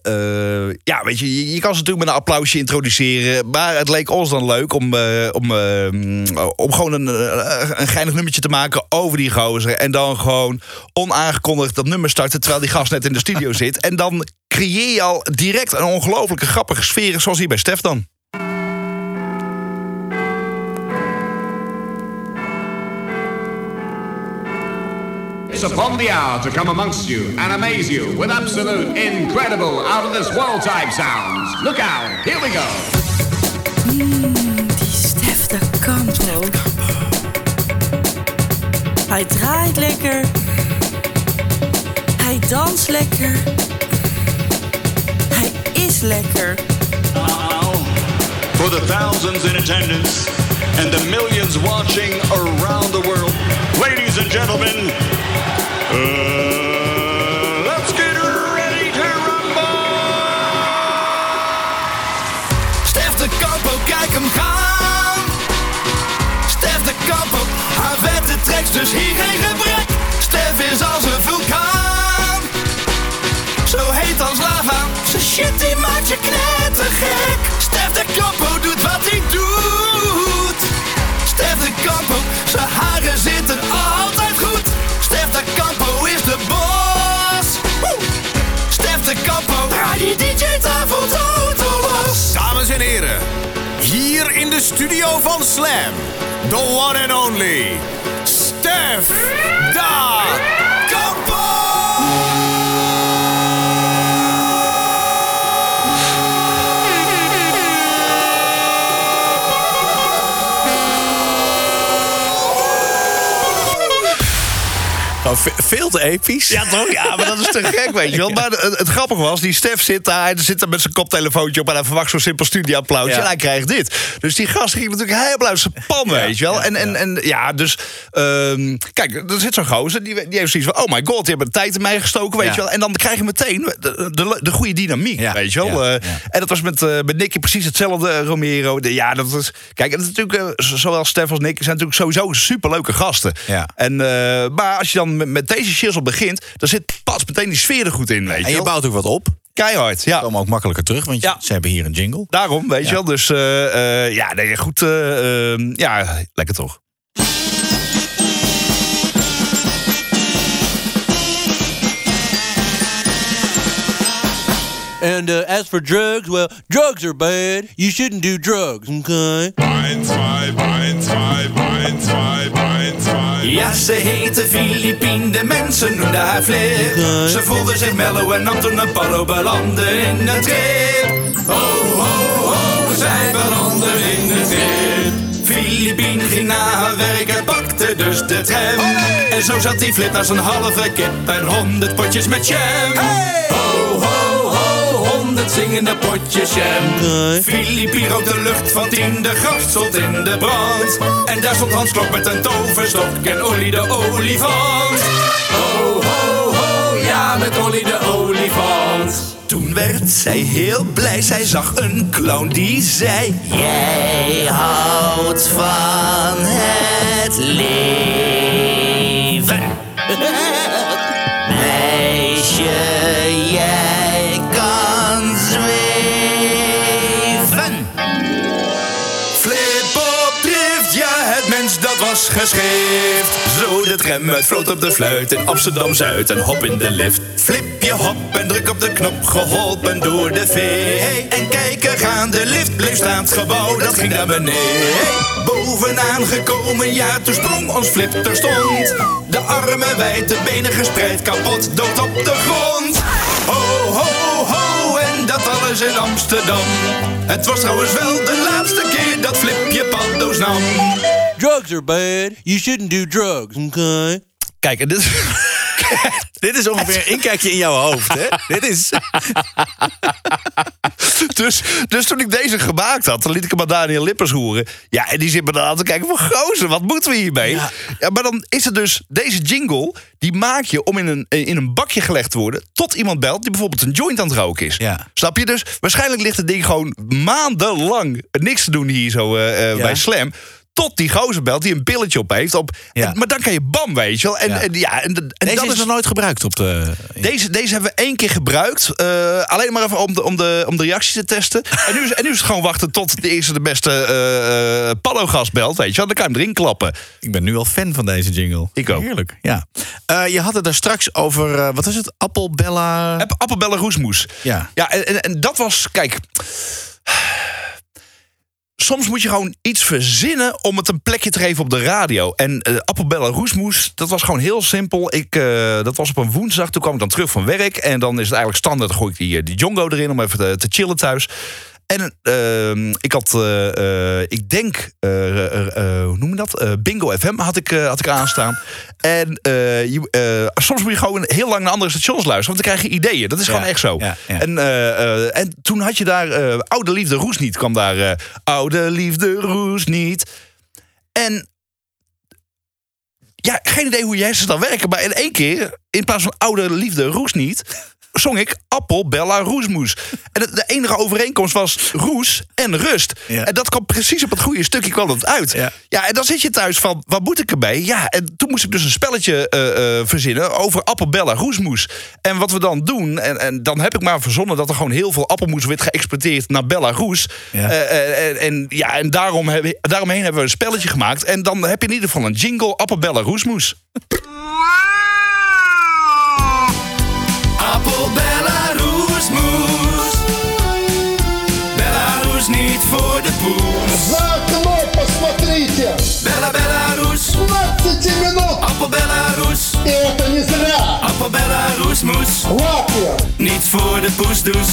eh, ja, weet je, je, kan ze natuurlijk met een applausje introduceren. Maar het leek ons dan leuk om, eh, om, eh, om gewoon een, een geinig nummertje te maken over die gozer. En dan gewoon onaangekondigd dat nummer starten terwijl die gast net in de studio zit. En dan creëer je al direct een ongelooflijke grappige sfeer, zoals hier bij Stef dan. It's upon the hour to come amongst you and amaze you with absolute, incredible, out of this world type sounds. Look out, here we go. Mmh, die Stef de Campo. Hij draait lekker. Hij danst lekker. Hij is lekker. For the thousands in attendance and the millions watching around the world, ladies and gentlemen, uh, let's get ready to rumble! Stef de Campo, kijk hem gaan. Stef de Campo, haar vette trekt dus hier geen gebrek. Stef is als een vulkaan. Zo heet als lava. Zijn shit die maakt je knettergek. Stef de Campo doet wat hij doet. Stef de Campo, zijn haren zitten altijd Dames en heren, hier in de studio van Slam, the one and only Stef Da Gewoon ve- veel te episch. Ja, toch? Ja, maar dat is te gek, weet je wel. Maar het, het grappige was, die Stef zit daar... hij zit daar met zijn koptelefoontje op... en hij verwacht zo'n simpel studioapplausje. Ja. En hij krijgt dit. Dus die gast ging natuurlijk helemaal uit zijn pan, weet je wel. En, en, en ja, dus... ehm, kijk, er zit zo'n gozer, die, die heeft zoiets van... oh my god, die hebben de tijd in mij gestoken, weet je wel. En dan krijg je meteen de, de, de goede dynamiek, weet je wel. Eh, En dat was met, eh, met Nicky precies hetzelfde, eh, Romero. De- ja, dat is... Kijk, het is natuurlijk, zowel Stef als Nicky zijn natuurlijk sowieso superleuke gasten. Ja. En, maar als je dan met, met deze shizzle begint, dan zit pas meteen die sfeer er goed in, weet je En je wel. bouwt ook wat op. Keihard, ja. Komen ook makkelijker terug, want ze hebben hier een jingle. Daarom, weet Ja. je wel. Dus eh, eh, ja, nee, goed. eh, ehm, ja, lekker toch. And uh, as for drugs, well, drugs are bad. You shouldn't do drugs, okay? Ja, ze heette Filipien, de mensen noemden haar Flip. Ze voelde zich mellow en nam toen een paddo belandde in het trip. Ho, ho, ho, zij belandde in de trip. Filipien ging na haar werk en pakte dus de tram. En zo zat die Flip als een halve kip en honderd potjes met jam. Honderd zingende potjes jam. Rook de lucht van tien, de gracht stond in de brand. En daar stond Hans Klok met een toverstok en Olly de olifant. Ho, ho, ho, ja, met Olly de olifant. Toen werd zij heel blij, zij zag een clown die zei... Jij houdt van het leven. Meisje, jij was. Zo de tram uit vloot op de fluit in Amsterdam-Zuid en hop in de lift. Flip je hop en druk op de knop, geholpen door de vee. En kijken gaan, de lift bleef staan, het gebouw dat ging naar beneden. Bovenaan gekomen, ja, toen sprong ons flip terstond. De armen wijd, de benen gespreid, kapot, dood op de grond. Ho, ho, ho, en dat alles in Amsterdam. Het was trouwens wel de laatste keer dat Flip je nam. Drugs are bad. You shouldn't do drugs, okay? Kijk, en dit is... Dit is ongeveer een inkijkje in jouw hoofd, hè? Dit is... dus, dus toen ik deze gemaakt had, dan liet ik hem aan Daniel Lippers horen. Ja, en die zit me dan aan te kijken van... Gozer, wat moeten we hiermee? Ja. maar dan is het dus... Deze jingle, die maak je om in een, in een bakje gelegd te worden... tot iemand belt die bijvoorbeeld een joint aan het roken is. Snap je? Dus waarschijnlijk ligt het ding gewoon maandenlang... niks te doen hier zo eh, eh, Ja. bij Slam... Tot die gozer belt die een pilletje op heeft. Op, en- maar dan kan je bam, weet je wel. En, Ja. en, ja, en, en Deze dat is nog nooit gebruikt op de... deze, deze hebben we één keer gebruikt. eh, alleen maar even om de, om, de, om de reacties te testen. En nu, is, en nu is het gewoon wachten tot de eerste de beste Pallo-gast belt. Weet je wel, dan kan je hem erin klappen. Ik ben nu al fan van deze jingle. Ik ook. Heerlijk, ja. Je had het daar straks over, wat is het? Appelbella... App- Appelbellen roesmoes. Ja. Ja, en, en, en dat was, kijk... Soms moet je gewoon iets verzinnen om het een plekje te geven op de radio. En eh appelbellen roesmoes, dat was gewoon heel simpel. Ik, eh, dat was op een woensdag, toen kwam ik dan terug van werk. En dan is het eigenlijk standaard, gooi ik die, eh, die erin om even te chillen thuis. En ehm, ik had, eh, eh, ik denk, eh, hoe noem je dat? Bingo FM had ik, had ik aanstaan. En je, soms moet je gewoon heel lang naar andere stations luisteren, want dan krijg je ideeën. Dat is Ja, gewoon echt zo. ja, ja. En, en toen had je daar Oude Liefde Roes niet, kwam daar Oude Liefde Roes niet. En ja, geen idee hoe je hersens dan werken. Maar in één keer, in plaats van oude liefde roes niet... zong ik appel, bella, roesmoes. En de, de enige overeenkomst was roes en rust. En dat kwam precies op het goede stukje kwam dat uit. Ja. en dan zit je thuis van, wat moet ik erbij? Ja, en toen moest ik dus een spelletje eh, eh, verzinnen over appel, bella, roesmoes. En wat we dan doen, en, en dan heb ik maar verzonnen... dat er gewoon heel veel appelmoes werd geëxporteerd naar Bella Roes. Ja. Eh, en, en ja, en daarom heb, daaromheen hebben we een spelletje gemaakt. En dan heb je in ieder geval een jingle, appel, bella, roesmoes. Belarus. И это не зря! Appel Belarus moes. Лапия! Niet voor de poesdoes.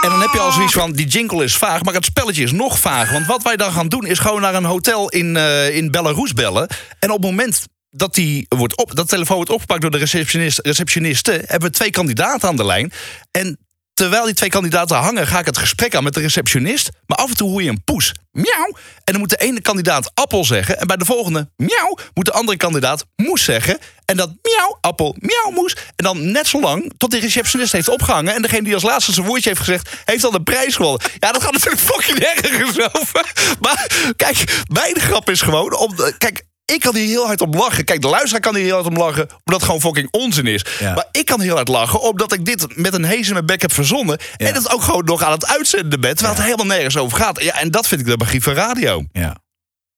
En dan heb je al zoiets van, die jingle is vaag, maar het spelletje is nog vaag. Want wat wij dan gaan doen, is gewoon naar een hotel in, eh, in Belarus bellen. En op het moment dat, die wordt op, dat telefoon wordt opgepakt door de receptionist, receptioniste... hebben we twee kandidaten aan de lijn. En terwijl die twee kandidaten hangen, ga ik het gesprek aan met de receptionist. Maar af en toe hoor je een poes. Miauw. En dan moet de ene kandidaat appel zeggen. En bij de volgende, miauw, moet de andere kandidaat moes zeggen. En dat miauw, appel, miauw, moes. En dan net zo lang tot de receptionist heeft opgehangen. En degene die als laatste zijn woordje heeft gezegd, heeft al de prijs gewonnen. Ja, dat gaat natuurlijk fucking ergens over. Maar kijk, mijn grap is gewoon... Om, kijk, ik kan hier heel hard om lachen. Kijk, de luisteraar kan hier heel hard om lachen. Omdat het gewoon fucking onzin is. Maar ik kan heel hard lachen. Omdat ik dit met een hees in mijn bek heb verzonnen. En het ook gewoon nog aan het uitzenden ben. Terwijl het helemaal nergens over gaat. Ja, en dat vind ik de magie van radio. Ja.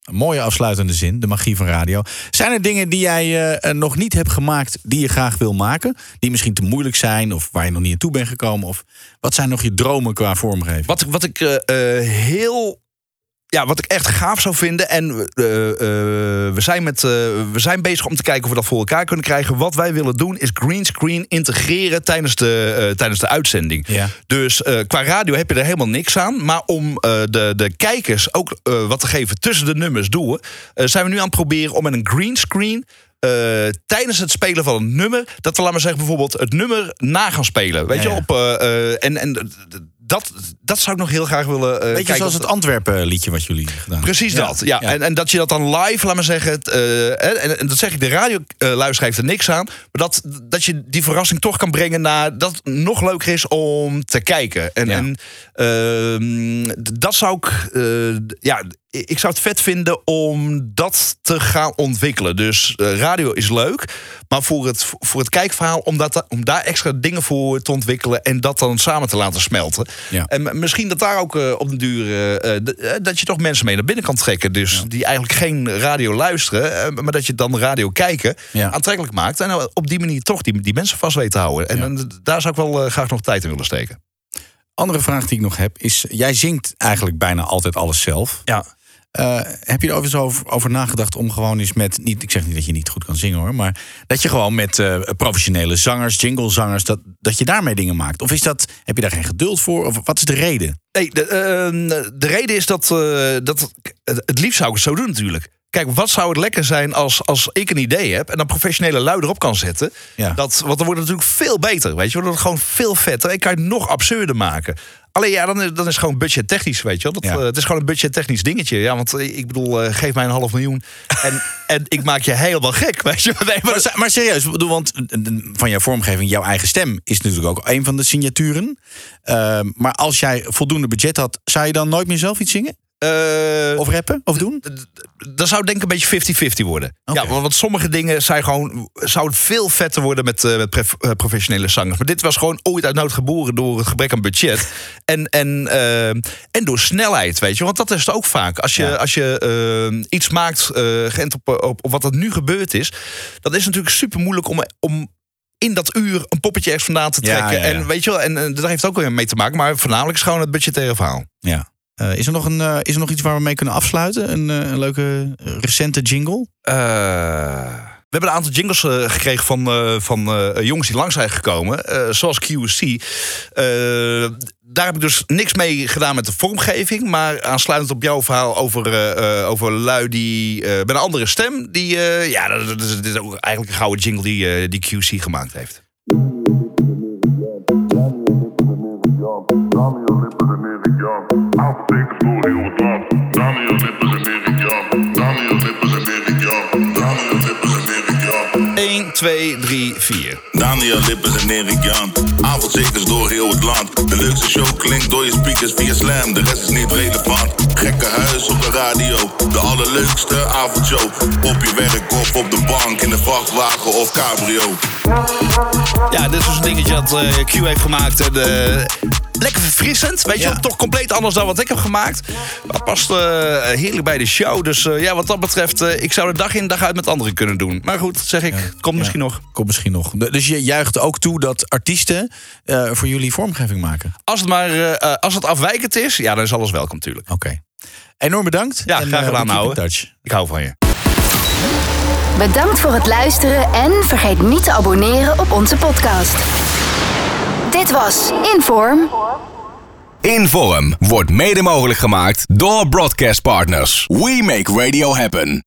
Een mooie afsluitende zin, de magie van radio. Zijn er dingen die jij eh, eh, nog niet hebt gemaakt die je graag wil maken? Die misschien te moeilijk zijn of waar je nog niet aan toe bent gekomen? Of wat zijn nog je dromen qua vormgeving? Wat, wat ik eh, heel. Ja, wat ik echt gaaf zou vinden. En eh, eh, we, zijn met, eh, we zijn bezig om te kijken of we dat voor elkaar kunnen krijgen. Wat wij willen doen is greenscreen integreren tijdens de, tijdens de uitzending. Ja. Dus qua radio heb je er helemaal niks aan. Maar om de, de kijkers ook wat te geven tussen de nummers door, eh, zijn we nu aan het proberen om met een greenscreen. eh, tijdens het spelen van een nummer, dat we, laten we zeggen, bijvoorbeeld het nummer na gaan spelen. Weet Ja, je, ja. op. en en dat, dat zou ik nog heel graag willen. eh, Beetje kijken zoals het Antwerpen liedje wat jullie gedaan hebben. Precies dat, ja. En, en dat je dat dan live, laat maar zeggen... het, eh, en, en dat zeg ik, de radioluisteraar heeft er niks aan... maar dat, dat je die verrassing toch kan brengen naar... dat het nog leuker is om te kijken. En, en ehm, dat zou ik... eh, ja, ik zou het vet vinden om dat te gaan ontwikkelen. Dus eh, radio is leuk, maar voor het, voor het kijkverhaal... Om, dat, om daar extra dingen voor te ontwikkelen... en dat dan samen te laten smelten. Ja. En misschien dat daar ook eh, op den duur... eh, dat je toch mensen mee naar binnen kan trekken. Dus die eigenlijk geen radio luisteren... maar dat je dan radio kijken aantrekkelijk maakt. En op die manier toch die, die mensen vast weet te houden. En eh, daar zou ik wel graag nog tijd in willen steken. Andere vraag die ik nog heb is: jij zingt eigenlijk bijna altijd alles zelf. Ja. Eh, heb je er overigens over, over nagedacht om gewoon eens met, niet, ik zeg niet dat je niet goed kan zingen hoor, maar dat je gewoon met eh, professionele zangers, jinglezangers, dat, dat je daarmee dingen maakt? Of is dat, heb je daar geen geduld voor? Of wat is de reden? Nee, de, eh, de reden is dat, eh, dat het het liefst zou ik het zo doen natuurlijk. Kijk, wat zou het lekker zijn als, als ik een idee heb en dan professionele lui erop kan zetten. Dat, want dan wordt het natuurlijk veel beter. Weet je, dan wordt het gewoon veel vetter. Ik kan het nog absurder maken. Alleen ja, dan is, dan is gewoon budgettechnisch, weet je wel. Dat, eh, het is gewoon een budgettechnisch dingetje. Ja, want eh, ik bedoel, eh, geef mij een half miljoen en, en ik maak je helemaal gek, weet je. Nee, maar, Maar, maar serieus, bedoel, want van jouw vormgeving, jouw eigen stem is natuurlijk ook een van de signaturen. Ehm, maar als jij voldoende budget had, zou je dan nooit meer zelf iets zingen? Of rappen? Of doen? dan zou denk ik een beetje 50-50 worden. Ja, want, want sommige dingen zijn gewoon, zouden veel vetter worden met, eh, met eh, professionele zangers. Maar dit was gewoon ooit uit nood geboren door het gebrek aan budget. en, en, eh, en door snelheid, weet je. Want dat is het ook vaak. Als je, als je eh, iets maakt, eh geënt op, op, op wat er nu gebeurd is... dan is natuurlijk super moeilijk om... om in dat uur een poppetje ergens vandaan te trekken. ja, ja. En weet je wel, en, en daar heeft ook weer mee te maken. Maar voornamelijk is gewoon het budgettaire verhaal. Ja. Eh, is, er nog een, eh, is er nog iets waar we mee kunnen afsluiten? Een, eh, een leuke recente jingle? We hebben een aantal jingles gekregen van, van jongens die lang zijn gekomen. zoals QC. Daar heb ik dus niks mee gedaan met de vormgeving. Maar aansluitend op jouw verhaal over, over lui die met een andere stem. Die, ja, dat, is, dit is ook eigenlijk een gouden jingle die, die QC gemaakt heeft. 2, 3, 4. Daniel Lippers en Erik Jan. Avondzekers door heel het land. De leukste show klinkt door je speakers via Slam. De rest is niet relevant. Gekke huis op de radio. De allerleukste avondshow. Op je werk of op de bank. In de vrachtwagen of cabrio. Ja, dit is dus een dingetje dat eh, Q heeft gemaakt. En, eh, lekker verfrissend. Weet je, toch compleet anders dan wat ik heb gemaakt. Maar past eh, heerlijk bij de show. Dus eh, ja, wat dat betreft, eh, ik zou er dag in dag uit met anderen kunnen doen. Maar goed, zeg ik, het komt misschien nog. Komt misschien nog. De- Dus je juicht ook toe dat artiesten eh, voor jullie vormgeving maken? Als het maar als het afwijkend is, ja, dan is alles welkom natuurlijk. Oké. Enorm bedankt. Ja, En, graag gedaan, touch. Ik hou van je. Bedankt voor het luisteren en vergeet niet te abonneren op onze podcast. Dit was Inform. Inform wordt mede mogelijk gemaakt door broadcast partners. We make radio happen.